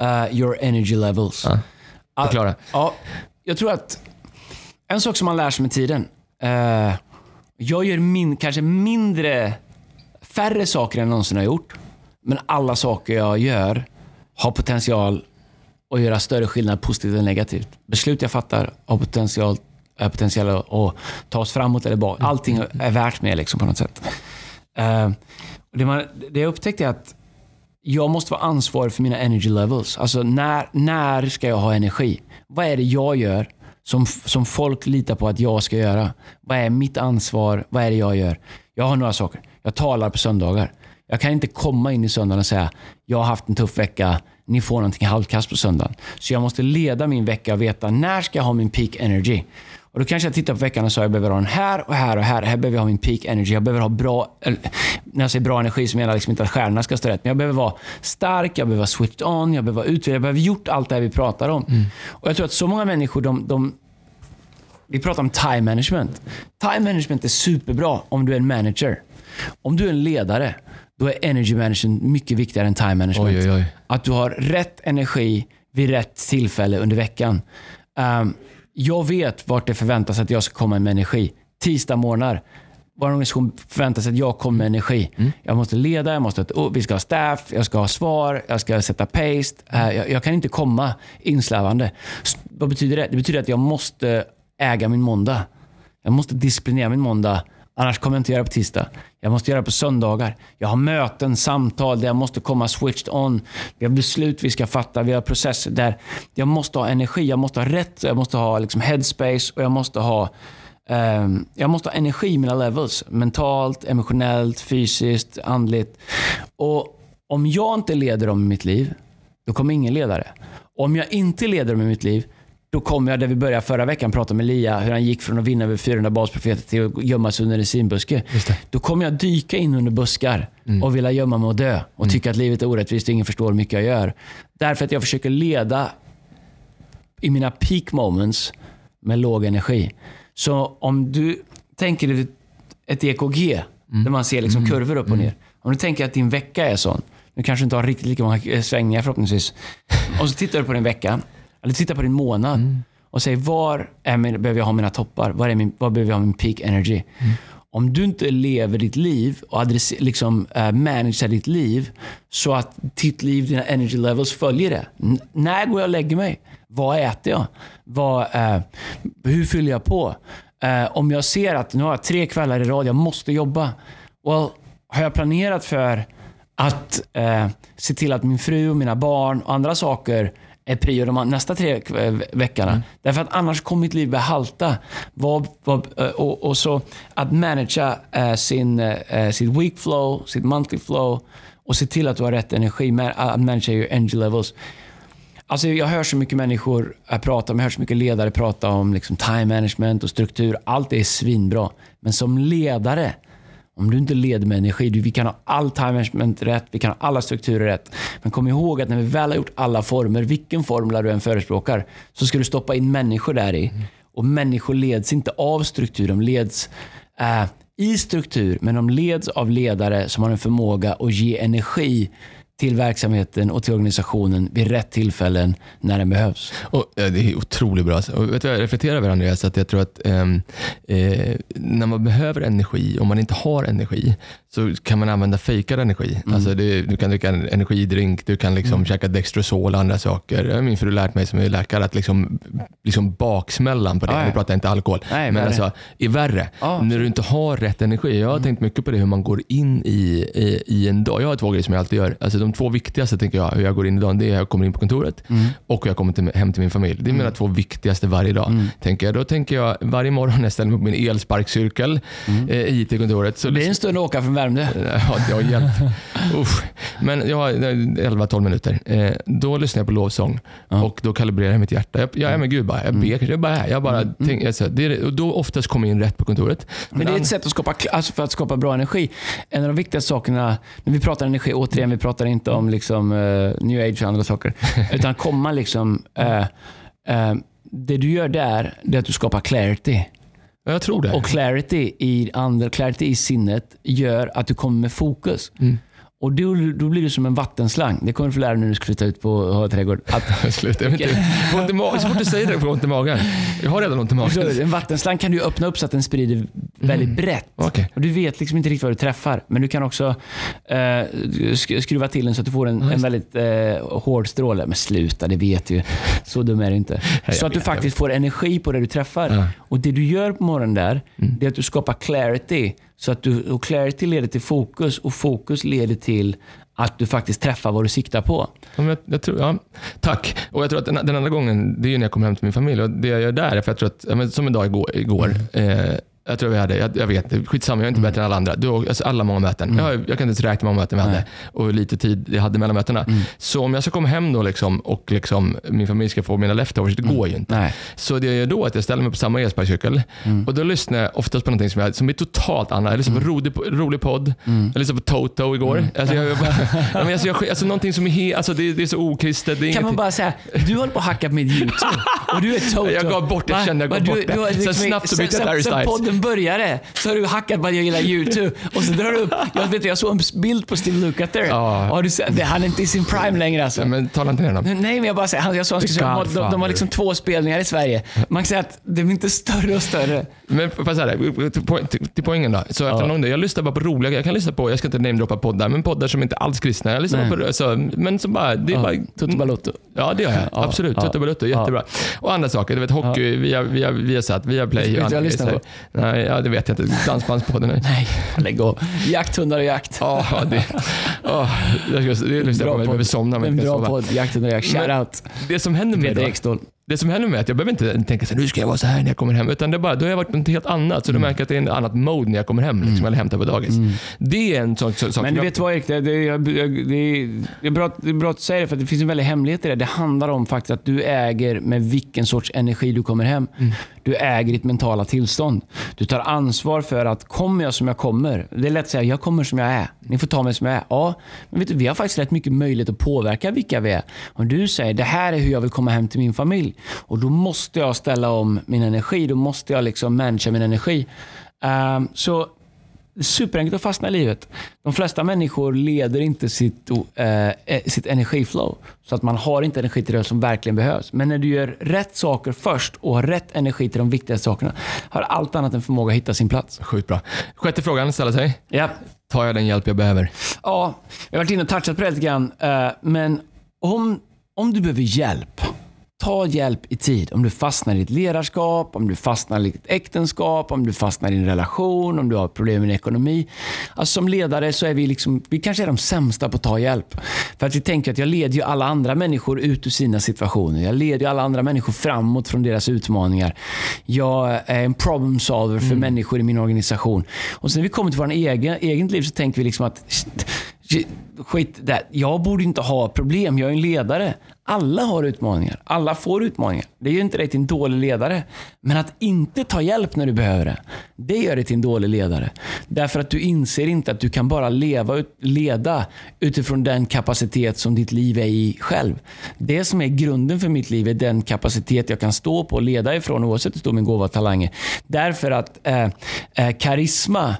uh, your energy levels. Förklara. Ja, jag tror att en sak som man lär sig med tiden. eh, jag gör min, kanske mindre, färre saker än jag någonsin har gjort. Men alla saker jag gör har potential att göra större skillnad positivt än negativt. Beslut jag fattar har potential, är potential att ta oss framåt eller bak. Allting är värt mer liksom på något sätt. Eh, det, man, det jag upptäckte är att jag måste vara ansvarig för mina energy levels. Alltså när, när ska jag ha energi? Vad är det jag gör som, som folk litar på att jag ska göra? Vad är mitt ansvar? Vad är det jag gör? Jag har några saker. Jag talar på söndagar. Jag kan inte komma in i söndagen och säga jag har haft en tuff vecka, ni får någonting halvkast på söndagen. Så jag måste leda min vecka och veta när ska jag ha min peak energy. Och Då kanske jag tittar på veckan och säger jag behöver ha den här och här och här. Här behöver jag ha min peak energy. Jag behöver ha bra, när jag säger bra energi så menar jag liksom inte att stjärnorna ska stå rätt. Men jag behöver vara stark, jag behöver vara switched on, jag behöver vara utvilad. Jag behöver ha gjort allt det här vi pratar om. Mm. Och Jag tror att så många människor, de, de vi pratar om time management. Time management är superbra om du är en manager. Om du är en ledare, då är energy management mycket viktigare än time management. Oj, oj, oj. Att du har rätt energi vid rätt tillfälle under veckan. Um, jag vet vart det förväntas att jag ska komma med energi. Tisdag morgnar. Vår organisation förväntar sig att jag kommer med energi. Mm. Jag måste leda, jag måste, oh, vi ska ha staff, jag ska ha svar, jag ska sätta paste. Uh, jag, jag, kan inte komma inslävande. Vad betyder det? Det betyder att jag måste äga min måndag. Jag måste disciplinera min måndag. Annars kommer jag inte göra det på tisdag. Jag måste göra det på söndagar. Jag har möten, samtal där jag måste komma switched on. Vi har beslut vi ska fatta. Vi har processer där jag måste ha energi. Jag måste ha rätt. Jag måste ha liksom headspace och jag måste ha um, jag måste ha energi i mina levels. Mentalt, emotionellt, fysiskt, andligt. Och om jag inte leder dem i mitt liv, då kommer ingen leda det. Om jag inte leder dem i mitt liv, då kommer jag, där vi började förra veckan, prata med Lia, hur han gick från att vinna över 400 basprofeter till att gömma sig under en sinbuske. Då kommer jag dyka in under buskar mm. och vilja gömma mig och dö. Och mm. tycka att livet är orättvist och ingen förstår hur mycket jag gör. Därför att jag försöker leda i mina peak moments med låg energi. Så om du tänker dig ett EKG, mm. där man ser liksom mm. kurvor upp och ner. Om du tänker att din vecka är sån. Du kanske inte har riktigt lika många svängningar förhoppningsvis. Och så tittar du på din vecka eller titta på din månad mm. och säg var är min, behöver jag ha mina toppar? Var, är min, var behöver jag ha min peak energy? Mm. Om du inte lever ditt liv och adresser, liksom, uh, managerar ditt liv så att ditt liv, dina energy levels följer det. N när går jag och lägger mig? Vad äter jag? Vad, uh, hur fyller jag på? Uh, om jag ser att nu har jag tre kvällar i rad, jag måste jobba. Well, har jag planerat för att se till att min fru och mina barn och andra saker är prio de nästa tre veckorna. Mm. Därför att annars kommer mitt liv börja halta. Vad, vad, eh, och, och, så att managera äh, sin, sitt week flow, sitt monthly flow och se till att du har rätt energi. Att managera your energy levels. Alltså jag hör så mycket människor prata om, jag hör så mycket ledare prata om liksom time management och struktur. Allt är svinbra. Men som ledare om du inte leder med energi, vi kan ha all time management rätt, vi kan ha alla strukturer rätt. Men kom ihåg att när vi väl har gjort alla former, vilken formel du än förespråkar, så ska du stoppa in människor där i. Mm. Och människor leds inte av struktur, de leds eh, i struktur, men de leds av ledare som har en förmåga att ge energi till verksamheten och till organisationen vid rätt tillfällen när den behövs. Och, det är otroligt bra. Och vet du, jag reflekterar över Andreas, att jag tror att ehm, eh, när man behöver energi, om man inte har energi, så kan man använda fejkad energi. Mm. Alltså det, du kan dricka en energidrink, du kan liksom mm. käka Dextrosol och andra saker. Min fru lärt mig som är läkare att liksom, liksom baksmällan på det, ah, nu pratar jag inte alkohol, Nej, men alltså, är värre. Ah, när du inte har rätt energi. Jag har mm. tänkt mycket på det, hur man går in i, i, i, en dag. Jag har två grejer som jag alltid gör. Alltså, de två viktigaste tänker jag, hur jag går in i dagen, det är hur jag kommer in på kontoret mm. och hur jag kommer till, hem till min familj. Det är mina mm. två viktigaste varje dag. Mm. Tänker jag. Då tänker jag varje morgon när jag ställer mig på min elsparkcirkel mm. eh, hit till kontoret. Så det är en stund att åka från Värmdö. Ja, det har hjälpt. Usch. Men jag har 11-12 minuter. Eh, då lyssnar jag på lovsång ja. och då kalibrerar jag mitt hjärta. Jag, jag är med Gud bara. Jag ber. Jag bara, jag bara mm. tänk, alltså, det är, och då oftast kommer jag in rätt på kontoret. Men, Men det är ett sätt att skapa, alltså för att skapa bra energi. En av de viktigaste sakerna, när vi pratar energi, återigen, vi pratar inte om liksom, uh, new age och andra saker. utan komma liksom, uh, uh, det du gör där, det är att du skapar clarity. Jag tror det. Och clarity i, andra, clarity i sinnet gör att du kommer med fokus. Mm. Och då, då blir du som en vattenslang. Det kommer du få lära dig när du ska flytta ut på ha trädgård. Att, Sluta, jag vet inte. Får ont i magen. Så fort du säger det får jag ont i magen. Jag har redan ont i magen. en vattenslang kan du öppna upp så att den sprider väldigt brett. Okej. Och du vet liksom inte riktigt vad du träffar. Men du kan också eh, sk- skruva till den så att du får en, en väldigt eh, hård stråle. Men sluta, det vet du. Så dum är det inte. så att du faktiskt får energi på det du träffar. Ja. Och Det du gör på morgonen där, Mm. det är att du skapar clarity. Så att du, och clarity leder till fokus och fokus leder till att du faktiskt träffar vad du siktar på. Ja, jag, jag tror, ja, tack. Och jag tror att den, den andra gången, det är ju när jag kommer hem till min familj. Och det jag gör där är för jag tror att, som en dag igår, igår eh, jag tror vi hade, jag, jag vet, skitsamma, jag är inte bättre än alla andra. Du, alltså alla många möten. Jag, jag kan inte ens räkna hur många möten vi hade och hur lite tid jag hade mellan mötena. Så om jag ska komma hem då liksom, och liksom, min familj ska få mina leftovers, det går ju inte. Nej. Så det jag gör då är att jag ställer mig på samma elsparkcykel och då lyssnar jag oftast på någonting som, jag, som är totalt annat. Jag lyssnar på rolig, rolig podd, jag lyssnade på Toto igår. Alltså, jag, jag, bara, alltså, jag, alltså, någonting som är helt, alltså, det, det är så okristet. Kan man bara säga, du håller på att hacka på med YouTube och du är Toto. Jag gav bort det, jag kände jag gav bort det. Sen liksom- snabbt så bytte jag till Harry Styles. Podden började så har du hackat på att jag gillar YouTube och så drar du upp, jag, vet, jag såg en bild på Steve Lukather. Ja. Har du sett, det, han är inte i sin prime längre alltså. Ja, men tala inte ner dem. Nej, men jag bara säger, han- jag sa han skulle säga, de, de, de har liksom två spelningar i Sverige. Man kan säga att det blir inte större och större. Men så här, till, po- till, till poängen då. Så efter någon dag, jag lyssnar bara på roliga, jag kan lyssna på, jag ska inte namedroppa poddar, men poddar som inte alls kristna. Jag lyssnar Nej. på, så, men som bara, det är bara... Toto Balotto. Ja, det gör jag. Ja, Absolut. ja, Toto Balutto, jättebra. Och andra saker, du vet hockey, via, via, via satt, via play. Vad jag lyssnar grejer. Nej, ja, det vet jag inte. Dansbandspodden. Nej. Nej, lägg av. Jakthundar och jakt. Ja, det, oh, ska, det lyssnar jag på, jag behöver somna men En bra podd, Jakthundar och jakt. Shout Men- out. Det som händer med Ekståhl. Det som händer med är att jag behöver inte tänka så här, nu ska jag vara så här när jag kommer hem. Utan det är bara, då har jag varit något helt annat. Så Mm. då märker jag att det är en annat mode när jag kommer hem. Liksom, eller hämtar på dagis. Det är en sån sak. Men du vet vad Erik, det, det, jag- det, är- det, är bra, att- det är bra att du säger det, för att det finns en väldig hemlighet i det. Det handlar om faktiskt att du äger med vilken sorts energi du kommer hem. Du äger ditt mentala tillstånd. Du tar ansvar för att kommer jag som jag kommer, det är lätt att säga jag kommer som jag är. Ni får ta mig som jag är. Ja, men vet du, vi har faktiskt rätt mycket möjlighet att påverka vilka vi är. Om du säger det här är hur jag vill komma hem till min familj och då måste jag ställa om min energi. Då måste jag liksom managera min energi. Um, så superenkelt att fastna i livet. De flesta människor leder inte sitt, eh, eh, sitt energiflow. Så att man har inte energi till det som verkligen behövs. Men när du gör rätt saker först och har rätt energi till de viktigaste sakerna, har allt annat en förmåga att hitta sin plats. Sjukt bra. Sjätte frågan ställer sig. Ja, Tar jag den hjälp jag behöver? ja jag har varit inne och touchat på det lite grann. eh, Men om, om du behöver hjälp, ta hjälp i tid. Om du fastnar i ditt ledarskap, om du fastnar i ditt äktenskap, om du fastnar i en relation, om du har problem med din ekonomi. Alltså som ledare så är vi, liksom, vi kanske är de sämsta på att ta hjälp. För att vi tänker att jag leder ju alla andra människor ut ur sina situationer. Jag leder ju alla andra människor framåt från deras utmaningar. Jag är en problem solver för människor i min organisation. Och sen när vi kommer till vårt egen, egen liv så tänker vi liksom att skit där. Jag borde inte ha problem. Jag är en ledare. Alla har utmaningar. Alla får utmaningar. Det gör inte dig till en dålig ledare. Men att inte ta hjälp när du behöver det, det gör dig till en dålig ledare. Därför att du inser inte att du kan bara leva, ut- leda utifrån den kapacitet som ditt liv är i själv. Det som är grunden för mitt liv är den kapacitet jag kan stå på och leda ifrån oavsett hur stor min gåva och talang är. Därför att eh, eh, karisma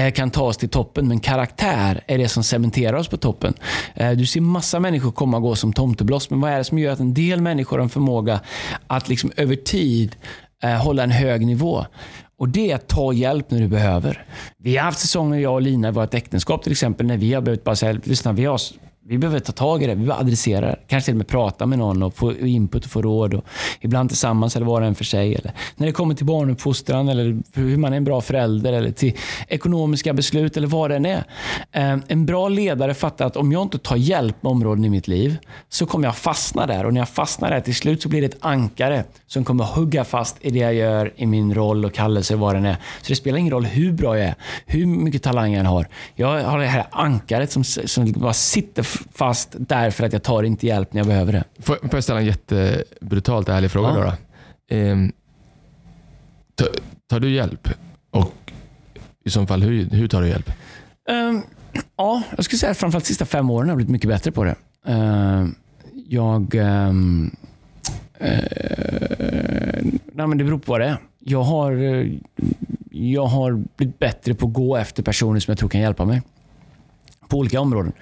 Eh, kan ta oss till toppen, men karaktär är det som cementerar oss på toppen. Eh, du ser massa människor komma och gå som tomtebloss, men vad är det som gör att en del människor har en förmåga att liksom över tid eh, hålla en hög nivå? Och Det är att ta hjälp när du behöver. Vi har haft säsonger, jag och Lina, i vårt äktenskap till exempel, när vi har behövt bara säga, lyssna, vi har vi behöver ta tag i det. Vi behöver adressera det. Kanske till och med prata med någon och få input och få råd. Och ibland tillsammans eller var och en för sig. Eller när det kommer till barnuppfostran eller hur man är en bra förälder eller till ekonomiska beslut eller vad det än är. Eh, en bra ledare fattar att om jag inte tar hjälp med områden i mitt liv så kommer jag fastna där. Och när jag fastnar där till slut så blir det ett ankare som kommer hugga fast i det jag gör i min roll och kallelse vad den är. Så det spelar ingen roll hur bra jag är, hur mycket talang jag än har. Jag har det här ankaret som, som bara sitter fast därför att jag tar inte hjälp när jag behöver det. Får, får jag ställa en jättebrutalt ärlig fråga Ja. då? då? Ehm, tar, du hjälp? Och i så fall, hur, hur tar du hjälp? Ehm, ja, jag skulle säga att framförallt de sista fem åren har jag blivit mycket bättre på det. Ehm, jag... ehm, eh, nej, men det beror på vad det är. Jag har, eh, jag har blivit bättre på att gå efter personer som jag tror kan hjälpa mig på olika områden.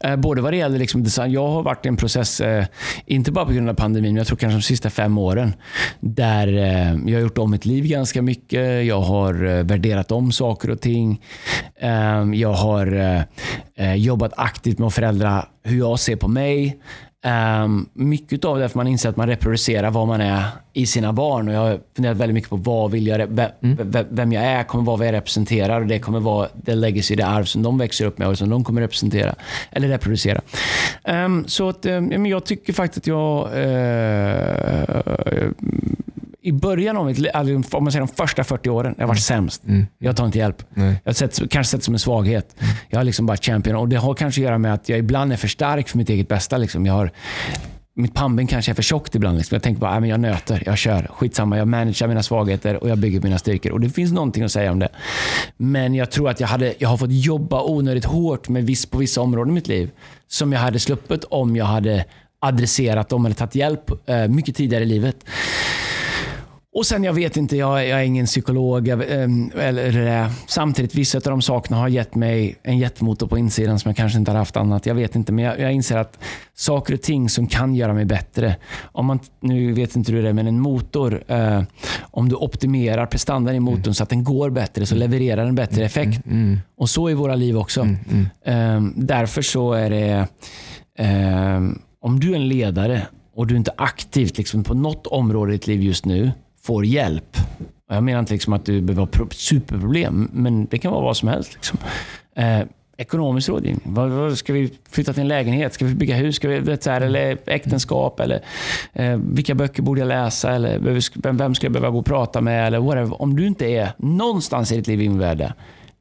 Eh, både vad det gäller liksom design. Jag har varit i en process, eh, inte bara på grund av pandemin, men jag tror kanske de sista fem åren, där eh, jag har gjort om mitt liv ganska mycket. Jag har eh, värderat om saker och ting. Eh, jag har eh, eh jobbat aktivt med att förändra hur jag ser på mig. Um, mycket av det är för man inser att man reproducerar vad man är i sina barn. Och jag har funderat väldigt mycket på vad vill jag, vem, mm. vem jag är, kommer vara vad jag representerar. Och det kommer vara det legacy, det arv som de växer upp med och som de kommer representera. Eller reproducera. Um, så att, um, jag tycker faktiskt att jag uh, i början av mitt liv, alltså, om man säger de första 40 åren, jag har varit mm. sämst. Mm. Jag tar inte hjälp. Nej. Jag har sett, kanske sett det som en svaghet. Mm. Jag har liksom bara champion. Och Det har kanske att göra med att jag ibland är för stark för mitt eget bästa. Liksom. Jag har, mitt pannben kanske är för tjockt ibland. Liksom. Jag tänker bara, men jag nöter, jag kör. Skitsamma, jag managerar mina svagheter och jag bygger mina styrkor. Och Det finns någonting att säga om det. Men jag tror att jag, hade, jag har fått jobba onödigt hårt med viss, på vissa områden i mitt liv. Som jag hade sluppit om jag hade adresserat dem eller tagit hjälp eh, mycket tidigare i livet. Och sen, jag vet inte, jag, jag är ingen psykolog. Jag, ehm, eller, samtidigt, vissa av de sakerna har gett mig en jättemotor på insidan som jag kanske inte har haft annat. Jag vet inte, men jag, jag inser att saker och ting som kan göra mig bättre. Om man, nu vet inte du det, men en motor. Eh, om du optimerar prestandan i motorn mm. så att den går bättre, så levererar den bättre mm, effekt. Mm. Mm. Och så är våra liv också. Eh, därför så är det, eh, om du är en ledare och du inte aktivt liksom, på något område i ditt liv just nu får hjälp. Jag menar inte liksom att du behöver ha superproblem, men det kan vara vad som helst. Liksom. Eh, ekonomisk rådgivning. Vad, vad, ska vi flytta till en lägenhet? Ska vi bygga hus? Ska vi, vet så här, eller äktenskap? Eller, eh, vilka böcker borde jag läsa? Eller vem, vem ska jag behöva gå och prata med? Eller whatever. Om du inte är någonstans i ditt liv invärde,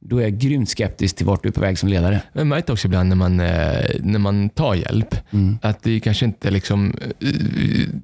då är jag grymt skeptisk till vart du är på väg som ledare. Jag märker också ibland när man, eh, när man tar hjälp, mm. att det kanske inte liksom, eh,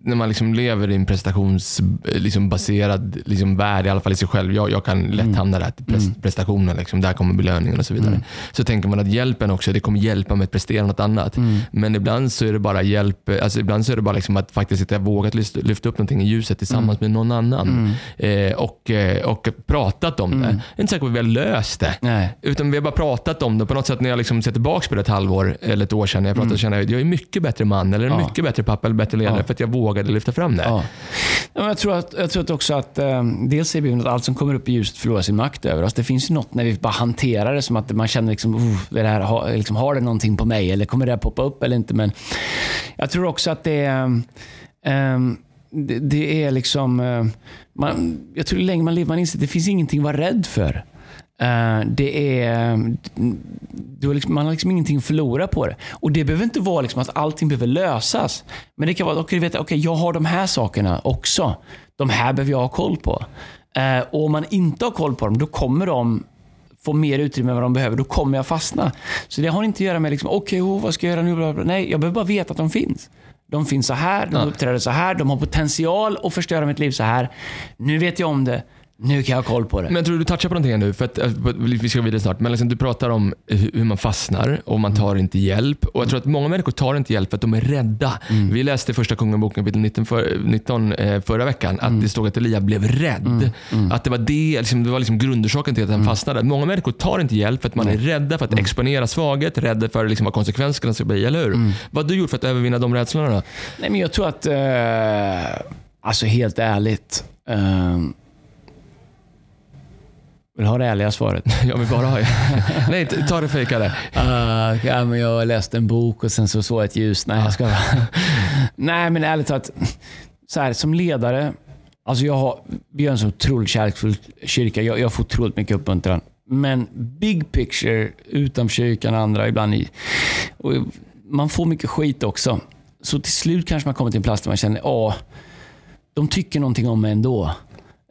när man liksom lever i en prestationsbaserad liksom, liksom värld, i alla fall i sig själv. Jag, jag kan lätt mm. hamna där, mm. prestationen, liksom, där kommer belöningen och så vidare. Mm. Så tänker man att hjälpen också, det kommer hjälpa mig att prestera något annat. Mm. Men ibland så är det bara hjälp, alltså ibland så är det bara liksom att faktiskt sitta vågat lyfta upp någonting i ljuset tillsammans mm. med någon annan. Eh, och, eh, och pratat om det. Jag är inte säker på att vi har löst det. Nej. Utan vi har bara pratat om det. På något sätt när jag liksom ser tillbaka på det ett halvår eller ett år sedan. Jag pratar mm. känner jag, jag är mycket bättre man eller ja. mycket bättre pappa eller bättre ledare ja. för att jag vågade lyfta fram det. Ja. jag, tror att, jag tror att också att um, dels är att allt som kommer upp i ljuset förlorar sin makt över oss. Det finns något när vi bara hanterar det som att man känner liksom, oh, det här, har, liksom, har det någonting på mig eller kommer det här poppa upp eller inte? Men jag tror också att det är um, det, det, är liksom... Man, jag tror länge man lever, man inser det finns ingenting att vara rädd för. Uh, det är, har liksom, man har liksom ingenting att förlora på det. Och Det behöver inte vara liksom att allting behöver lösas. Men det kan vara att okay, veta, okay, jag har de här sakerna också. De här behöver jag ha koll på. Uh, och Om man inte har koll på dem, då kommer de få mer utrymme än vad de behöver. Då kommer jag fastna. Så det har inte att göra med, liksom, okay, oh, vad ska jag göra nu? Nej, jag behöver bara veta att de finns. De finns så här, de uppträder så här, de har potential att förstöra mitt liv så här. Nu vet jag om det. Nu kan jag ha koll på det. Men tror du touchar på någonting nu, för att, eh, vi ska gå vidare snart. Men liksom, du pratar om hur man fastnar och man tar inte hjälp. Och Jag tror att många människor tar inte hjälp för att de är rädda. Mm. Vi läste första Kungaboken kapitel 19, för, 19 eh, förra veckan, att mm. det stod att Elia blev rädd. Mm. mm. Att det var, det, liksom, det var liksom grundorsaken till att han mm. fastnade. Många människor tar inte hjälp för att man är rädda för att mm. exponera svaghet, rädda för liksom, vad konsekvenserna ska bli, eller hur? Vad har du gjort för att övervinna de rädslorna? Nej, men jag tror att, eh, alltså helt ärligt, eh, vill ha det ärliga svaret? Jag vill bara ha Nej, ta det fejkade. Uh, ja, men jag läste en bok och sen så såg jag ett ljus. Nej, jag ska Nej, men ärligt talat. Så här, som ledare, alltså jag har, vi har en så otroligt kärleksfull kyrka. Jag, jag får otroligt mycket uppmuntran. Men big picture utanför kyrkan och andra ibland. I, och man får mycket skit också. Så till slut kanske man kommer till en plats där man känner att de tycker någonting om mig ändå.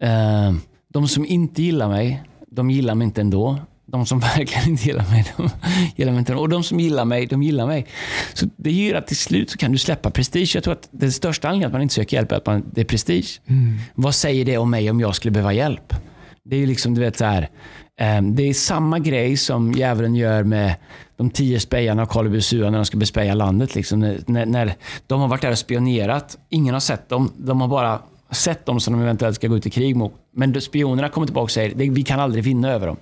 Uh, de som inte gillar mig, de gillar mig inte ändå. De som verkligen inte gillar mig, de gillar mig inte ändå. Och de som gillar mig, de gillar mig. Så det gör att till slut så kan du släppa prestige. Jag tror att den största anledningen att man inte söker hjälp är att man, det är prestige. Mm. Vad säger det om mig om jag skulle behöva hjälp? Det är ju liksom, du vet så här. Um, det är samma grej som djävulen gör med de tio spejarna av Karl Sua när de ska bespeja landet. Liksom. När, när, de har varit där och spionerat. Ingen har sett dem. De har bara sett dem som de eventuellt ska gå ut i krig mot. Men spionerna kommer tillbaka och säger vi kan aldrig vinna över dem.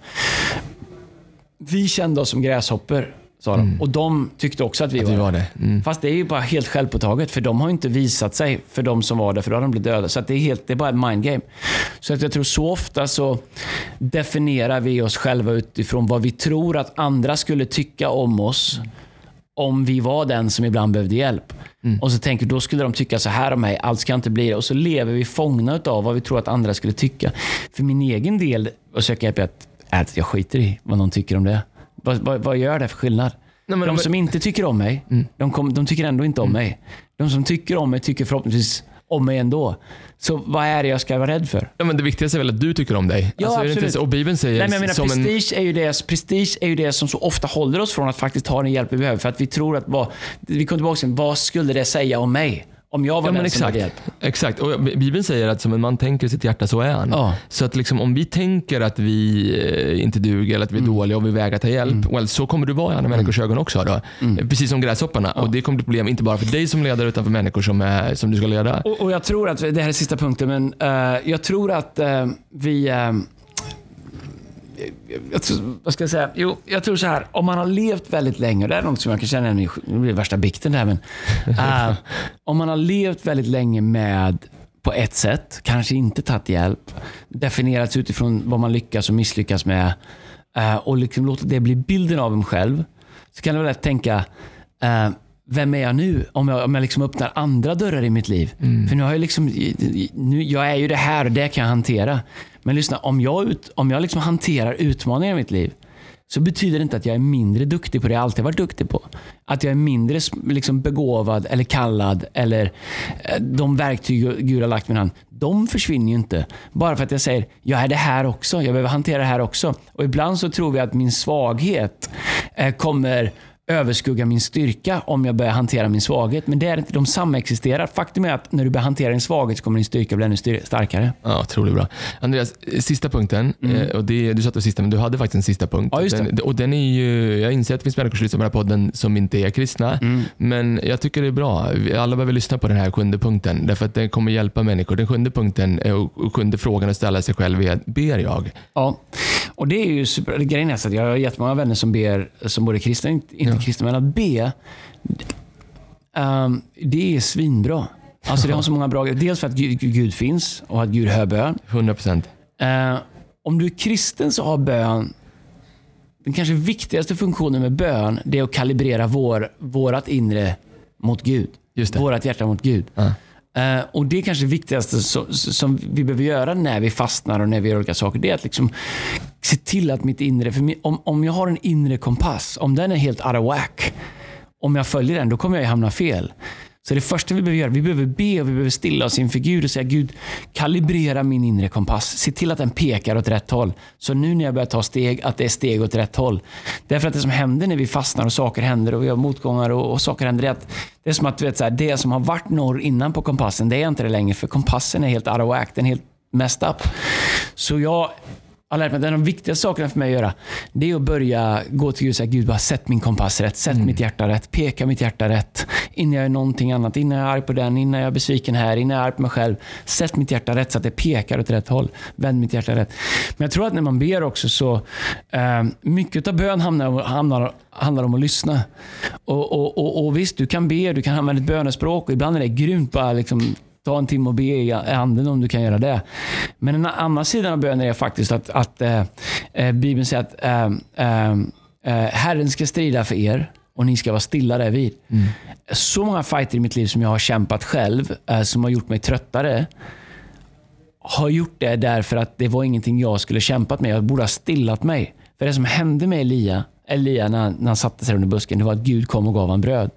Vi kände oss som gräshopper sa de. Och de tyckte också att vi, Att var, vi var det. Mm. Fast det är ju bara helt självpåtaget, för de har inte visat sig för de som var där, för då har de blivit döda. Så det, är helt, det är bara ett mind game. Så att jag tror så ofta så definierar vi oss själva utifrån vad vi tror att andra skulle tycka om oss om vi var den som ibland behövde hjälp. Och så tänker då skulle de tycka så här om mig, allt ska inte bli det. Och så lever vi fångna av vad vi tror att andra skulle tycka. För min egen del, att söka hjälp att, att jag skiter i vad någon tycker om det. Vad, vad, vad gör det för skillnad? Nej, men- de men- som inte tycker om mig, de, kom, de tycker ändå inte om mig. De som tycker om mig tycker förhoppningsvis om mig ändå. Så vad är det jag ska vara rädd för? Ja, men det viktigaste är väl att du tycker om dig. Ja, alltså, absolut. inte och Bibeln säger Nej, men jag menar, som en... prestige, är ju det, prestige är ju det som så ofta håller oss från att faktiskt ta den hjälp vi behöver. För att vi tror att, vad, vi kommer tillbaka till, vad skulle det säga om mig? Om jag var Ja, den men som hade exakt. hjälp. exakt. Och Bibeln säger att som en man tänker sitt hjärta så är han. Ja. Så att liksom, om vi tänker att vi eh, inte duger eller att vi är Mm. dåliga och vi vägrar ta hjälp, well, så kommer du vara i andra människors ögon också. Då. Mm. Precis som gräshopparna. Och det kommer bli problem inte bara för dig som ledare utan för människor som, är, som du ska leda. Och, och jag tror att, det här är sista punkten, men eh, jag tror att eh, vi... eh, jag, tror- vad ska jag säga? Jo, jag tror så här. Om man har levt väldigt länge, och det är något som jag kan känna nu blir det värsta bikten där, men eh, om man har levt väldigt länge med på ett sätt, kanske inte tagit hjälp, definierats utifrån vad man lyckas och misslyckas med eh, och liksom låtit det bli bilden av en själv, så kan vara lätt tänka, eh, vem är jag nu? Om jag, om jag liksom öppnar andra dörrar i mitt liv. För nu har jag liksom, nu, jag är ju det här och det kan jag hantera. Men lyssna, om jag, ut, om jag liksom hanterar utmaningar i mitt liv, så betyder det inte att jag är mindre duktig på det jag alltid varit duktig på. Att jag är mindre liksom begåvad eller kallad eller eh, de verktyg Gud har lagt i min hand. De försvinner ju inte. Bara för att jag säger, jag är det här också. Jag behöver hantera det här också. Och ibland så tror vi att min svaghet eh, kommer överskugga min styrka om jag börjar hantera min svaghet. Men det är inte, de samexisterar. Faktum är att när du börjar hantera din svaghet så kommer din styrka bli ännu starkare. Ja, otroligt bra. Andreas, eh, sista punkten. Eh, Och det, du sa att det var sista, men du hade faktiskt en sista punkt. Mm. Ja, just det. Den, och den är ju, jag inser att det finns människor som lyssnar på den här podden som inte är kristna. Mm. Men jag tycker det är bra. Alla behöver lyssna på den här sjunde punkten. Därför att den kommer hjälpa människor. Den sjunde punkten och och sjunde frågan att ställa sig själv är, ber jag? Ja, och det är ju super. Grejen är så att jag har jättemånga vänner som ber, som både kristna och inte, inte kristna, men att be, ehm, det är svinbra. Alltså det har så många bra Dels för att Gud, Gud finns och att Gud hör bön. 100 procent. Eh, om du är kristen så har bön, den kanske viktigaste funktionen med bön, det är att kalibrera vår, vårat inre mot Gud. Just det. Vårat hjärta mot Gud. Ja. Eh, och Det är kanske det viktigaste som, som vi behöver göra när vi fastnar och när vi gör olika saker. Det är att liksom se till att mitt inre, för om, om jag har en inre kompass, om den är helt out of whack, om jag följer den, då kommer jag ju hamna fel. Så det första vi behöver göra, vi behöver be och vi behöver stilla oss inför Gud och säga Gud, kalibrera min inre kompass. Se till att den pekar åt rätt håll. Så nu när jag börjar ta steg, att det är steg åt rätt håll. Därför att det som händer när vi fastnar och saker händer och vi har motgångar och, och saker händer, det är att det är som att du vet, så här, det som har varit norr innan på kompassen, det är inte det längre. För kompassen är helt out of whack. Den är helt messed up. Så jag har lärt mig att en av de viktigaste sakerna för mig att göra, det är att börja gå till Gud och säga, Gud, bara sätt min kompass rätt, sätt mitt hjärta rätt, peka mitt hjärta rätt. Innan jag gör någonting annat, innan jag är arg på den, innan jag är besviken här, innan jag är arg på mig själv. Sätt mitt hjärta rätt så att det pekar åt rätt håll. Vänd mitt hjärta rätt. Men jag tror att när man ber också så, eh, mycket av bön handlar, handlar, handlar om att lyssna. Och, och, och, och visst, du kan be, du kan använda ett bönespråk och ibland är det grymt bara liksom Ta en timme och be i anden om du kan göra det. Men en annan sidan av bönen är faktiskt att, att eh, eh, Bibeln säger att eh, eh, eh, Herren ska strida för er och ni ska vara stilla därvid. Så många fighter i mitt liv som jag har kämpat själv, eh, som har gjort mig tröttare, har gjort det därför att det var ingenting jag skulle kämpat med. Jag borde ha stillat mig. För det som hände med Elia, Elia när, han- när han satte sig under busken, det var att Gud kom och gav honom bröd.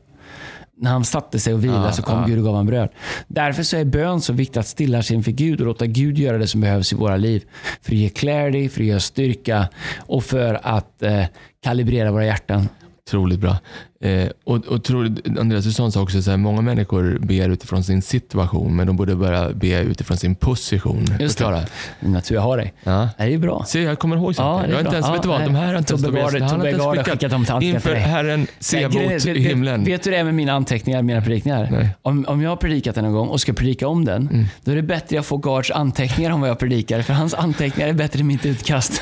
När han satte sig och vilade Ja, så kom ja. Gud och gav honom bröd. Därför så är bön så viktigt att stilla sig inför Gud och låta Gud göra det som behövs i våra liv. För att ge clarity, för att ge styrka och för att eh, kalibrera våra hjärtan. Otroligt bra. Eh, och, och tror, Andreas, du sa en också, så här, många människor ber utifrån sin situation, men de borde börja be utifrån sin position. Just Förklara. det. Natur jag har dig. Ja. Det är ju bra. Se, jag kommer ihåg Ja, saker. det är jag har inte ens, Ja, vet du vad, de här har inte ens Tobbe Tobias- han har inte ens skickat dem till Inför. Herren Sebot i himlen. vet du det är med mina anteckningar, mina predikningar? Nej. Om, om jag har predikat den någon gång och ska predika om den, Mm. då är det bättre jag får Gards anteckningar om vad jag predikar, för hans anteckningar är bättre än mitt utkast.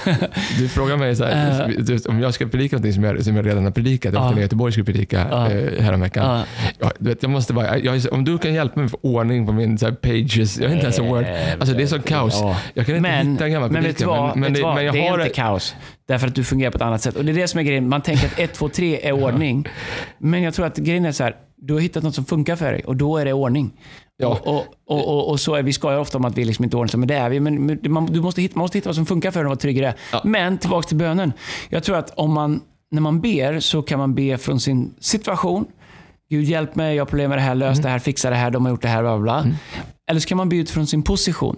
Du frågar mig så här, du, om jag ska predika någonting som jag, som jag redan har predikat. Jag Ja. åkte ner i Göteborg predika Ja. eh, häromveckan. Ja. Ja, du vet, jag måste bara, jag, om du kan hjälpa mig få ordning på min här, pages. Jag är inte ens en word. Alltså det är så kaos. Ja. Jag kan inte men, hitta en gammal men vet du vad? men, det, men jag det är har inte kaos. Därför att du fungerar på ett annat sätt. Och Det är det som är grejen. Man tänker att 1, 2, 3 är ordning. Men jag tror att grejen är så här. Du har hittat något som funkar för dig och då är det ordning. Ja. Och, och, och, och, så är vi skojar ofta om att vi liksom inte är ordning, men det är vi. Men, man, du måste hitta, man måste hitta vad som funkar för dig och vara trygg det. Ja. Men tillbaka till bönen. Jag tror att om man, när man ber så kan man be från sin situation. Gud hjälp mig, jag har problem med det här, lös Mm. det här, fixa det här, de har gjort det här, bla bla. bla. Eller så kan man be utifrån sin position.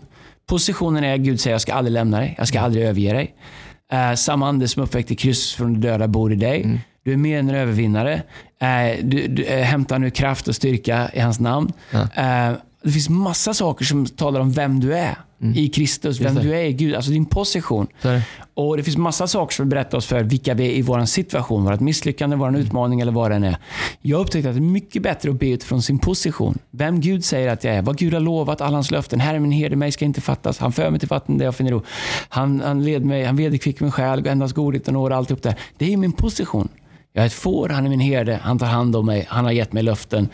Positionen är Gud säger jag ska aldrig lämna dig, jag ska aldrig överge dig. Eh, samma ande som uppväckte kryss från de döda bor i dig. Mm. Du är mer än en övervinnare. Eh, du, du eh, hämtar nu kraft och styrka i hans namn. Ja. Eh, det finns massa saker som talar om vem du är i Kristus, vem Mm. det. du är i Gud, alltså din position. Det. Och Det finns massa saker som berättar oss för vilka vi är i vår situation, vårt misslyckande, vår utmaning eller vad det är. Jag har upptäckt att det är mycket bättre att be utifrån sin position. Vem Gud säger att jag är, vad Gud har lovat, alla hans löften. Är min herde, mig ska inte fattas. Han för mig till vatten där jag finner ro. Han, han led mig, han vederkvick min själ, endast godhet och når alltihop där. Det är min position. Jag är ett får, han är min herde, han tar hand om mig, han har gett mig löften.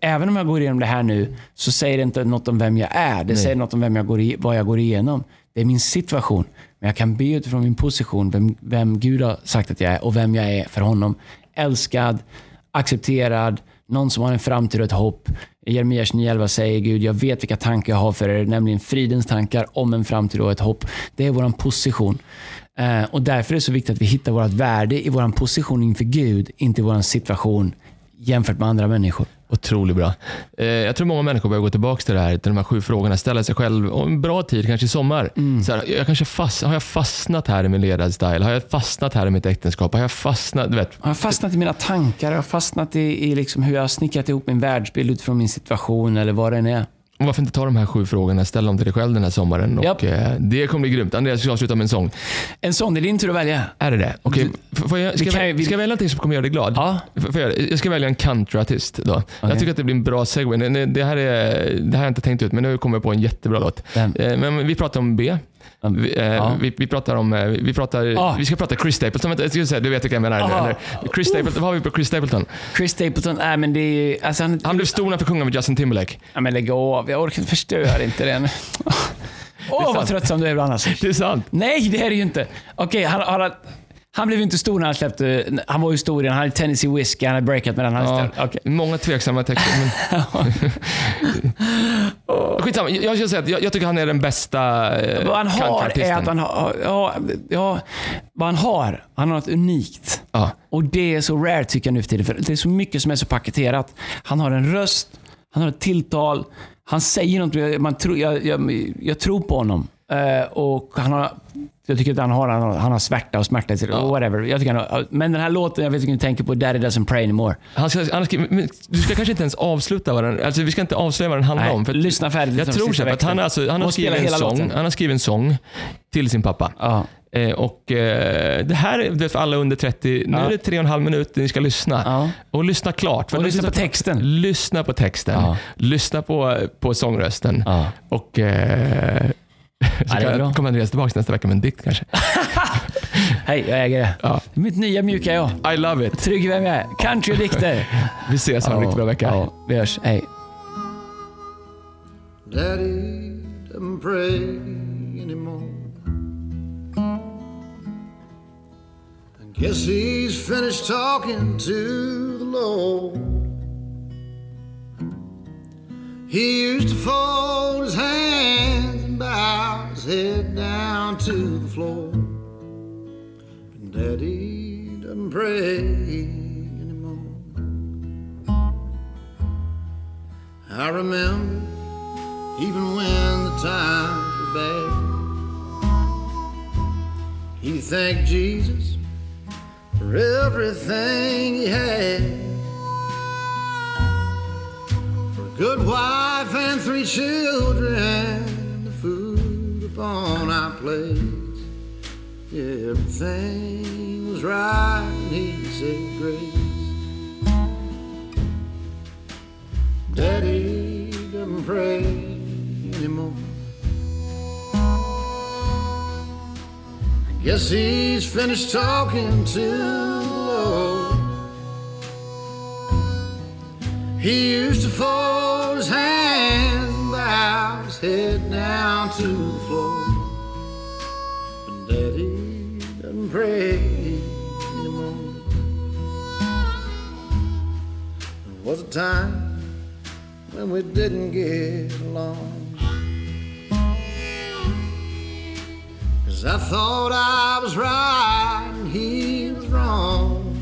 Även om jag går igenom det här nu, så säger det inte något om vem jag är. Det säger något om vem jag går vad jag går igenom. Det är min situation. Men jag kan be utifrån min position, vem, vem Gud har sagt att jag är och vem jag är för honom. Älskad, accepterad, någon som har en framtid och ett hopp. I Jeremia 29.11 säger Gud, jag vet vilka tankar jag har för er, nämligen fridens tankar om en framtid och ett hopp. Det är vår position. Eh, och därför är det så viktigt att vi hittar vårt värde i vår position inför Gud, inte i vår situation jämfört med andra människor. Otroligt bra. Eh, jag tror många människor börjar gå tillbaka till det här, till de här sju frågorna. Ställa sig själv, och en bra tid, kanske i sommar. Mm. Så här, jag kanske fast, har jag fastnat här i min ledarstil? Har jag fastnat här i mitt äktenskap? Har jag fastnat? Du vet, Jag har fastnat i mina tankar, jag har fastnat i, i liksom hur jag har snickrat ihop min världsbild utifrån min situation eller vad den är. Varför inte ta de här sju frågorna, ställa dem till dig själv den här sommaren. Och, Japp. eh, det kommer bli grymt. Andreas, vi ska avsluta med en sång. En sån, det är din tur att välja. Är det det? Okej. F- får jag, ska, vi kan vi- ska jag välja någonting som kommer göra dig glad? Ja. Får jag, jag ska välja en countryartist då. Jag tycker att det blir en bra segway. Det, här är, det här har jag inte tänkt ut, men nu kommer jag på en jättebra låt. Vem? Eh, Men vi pratar om B. Vi, eh, Ja. vi, vi pratar om, eh, vi pratar, Ah. vi ska prata Chris Stapleton. Jag ska säga, du vet vilka jag menar. Ah. Chris Stapleton, vad har vi på Chris Stapleton? Chris Stapleton, nej men det är ju... Alltså han, Han blev stor när fick sjunga med Justin Timberlake. Ja, men lägg av, jag orkar inte förstöra inte den. Åh, vad sant. tröttsam du är ibland alltså. Det är sant. Nej, det är det ju inte. Okej, han, han, han blev inte stor när han släppte... Han var ju stor innan. Han hade Tennessee Whiskey, han hade breakat med den. Han Ja, okej. Många tveksamma texter. Men... Skitsamma, jag, jag, säga att jag, jag tycker han är den bästa eh, Vad han har är att han har... Ja, ja, vad han har, han har något unikt. Ja. Och det är så rare tycker jag nu för tiden. För det är så mycket som är så paketerat. Han har en röst, han har ett tilltal, han säger något. Man tror, jag, jag, jag tror på honom. Eh, och han har, jag tycker att han har, han har, svärta och smärta. sig. Whatever. Jag tycker han har, men den här låten, jag vet inte om ni tänker på, Daddy doesn't pray anymore. Han ska, han men du ska kanske inte ens avsluta vad den, alltså vi ska inte avslöja vad den handlar Nej, om. För att- lyssna färdigt Jag tror så, att han, alltså, han, har skrivit en sång, låten. han har skrivit en sång till sin pappa. Ja. Eh, och eh, Det här är för alla under 30. Nu Ja. är det tre och en halv minut ni ska lyssna. Ja. Och lyssna klart. För Och lyssna på klart. texten. Lyssna på texten. Ja. Lyssna på, på sångrösten. Ja. Och eh, så bra. kan, kommer Andreas tillbaka nästa vecka med en dikt kanske. Hej, jag äger det. Ja. Mitt nya mjuka jag. I love it. Trygg vem jag är. Country och dikter. Vi ses, ha en riktigt bra vecka. Ja, vi hörs. Hej. Daddy doesn't pray anymore. I guess he's finished talking to the Lord. He used to fold his hands bows, head down to the floor. And Daddy doesn't pray anymore. I remember even when the times were bad. He thanked Jesus for everything he had good wife and three children food upon our plates. Everything was right, and he said grace. Daddy doesn't pray anymore. I guess he's finished talking to the Lord. He used to fold his hands and his head down to the floor. But Daddy doesn't pray anymore. There was a time when we didn't get along. Cause I thought I was right and he was wrong.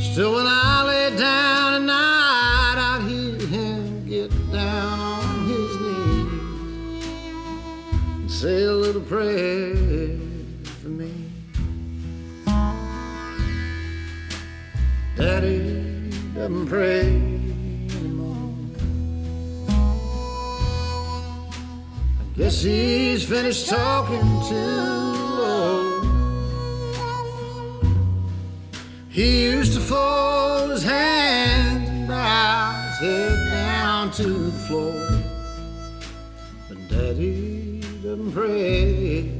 Still, when I lay down at night, say a little prayer for me. Daddy doesn't pray anymore. I guess he's finished talking to the Lord. He used to fold his hands and bow his head down to the floor. But Daddy doesn't pray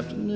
afternoon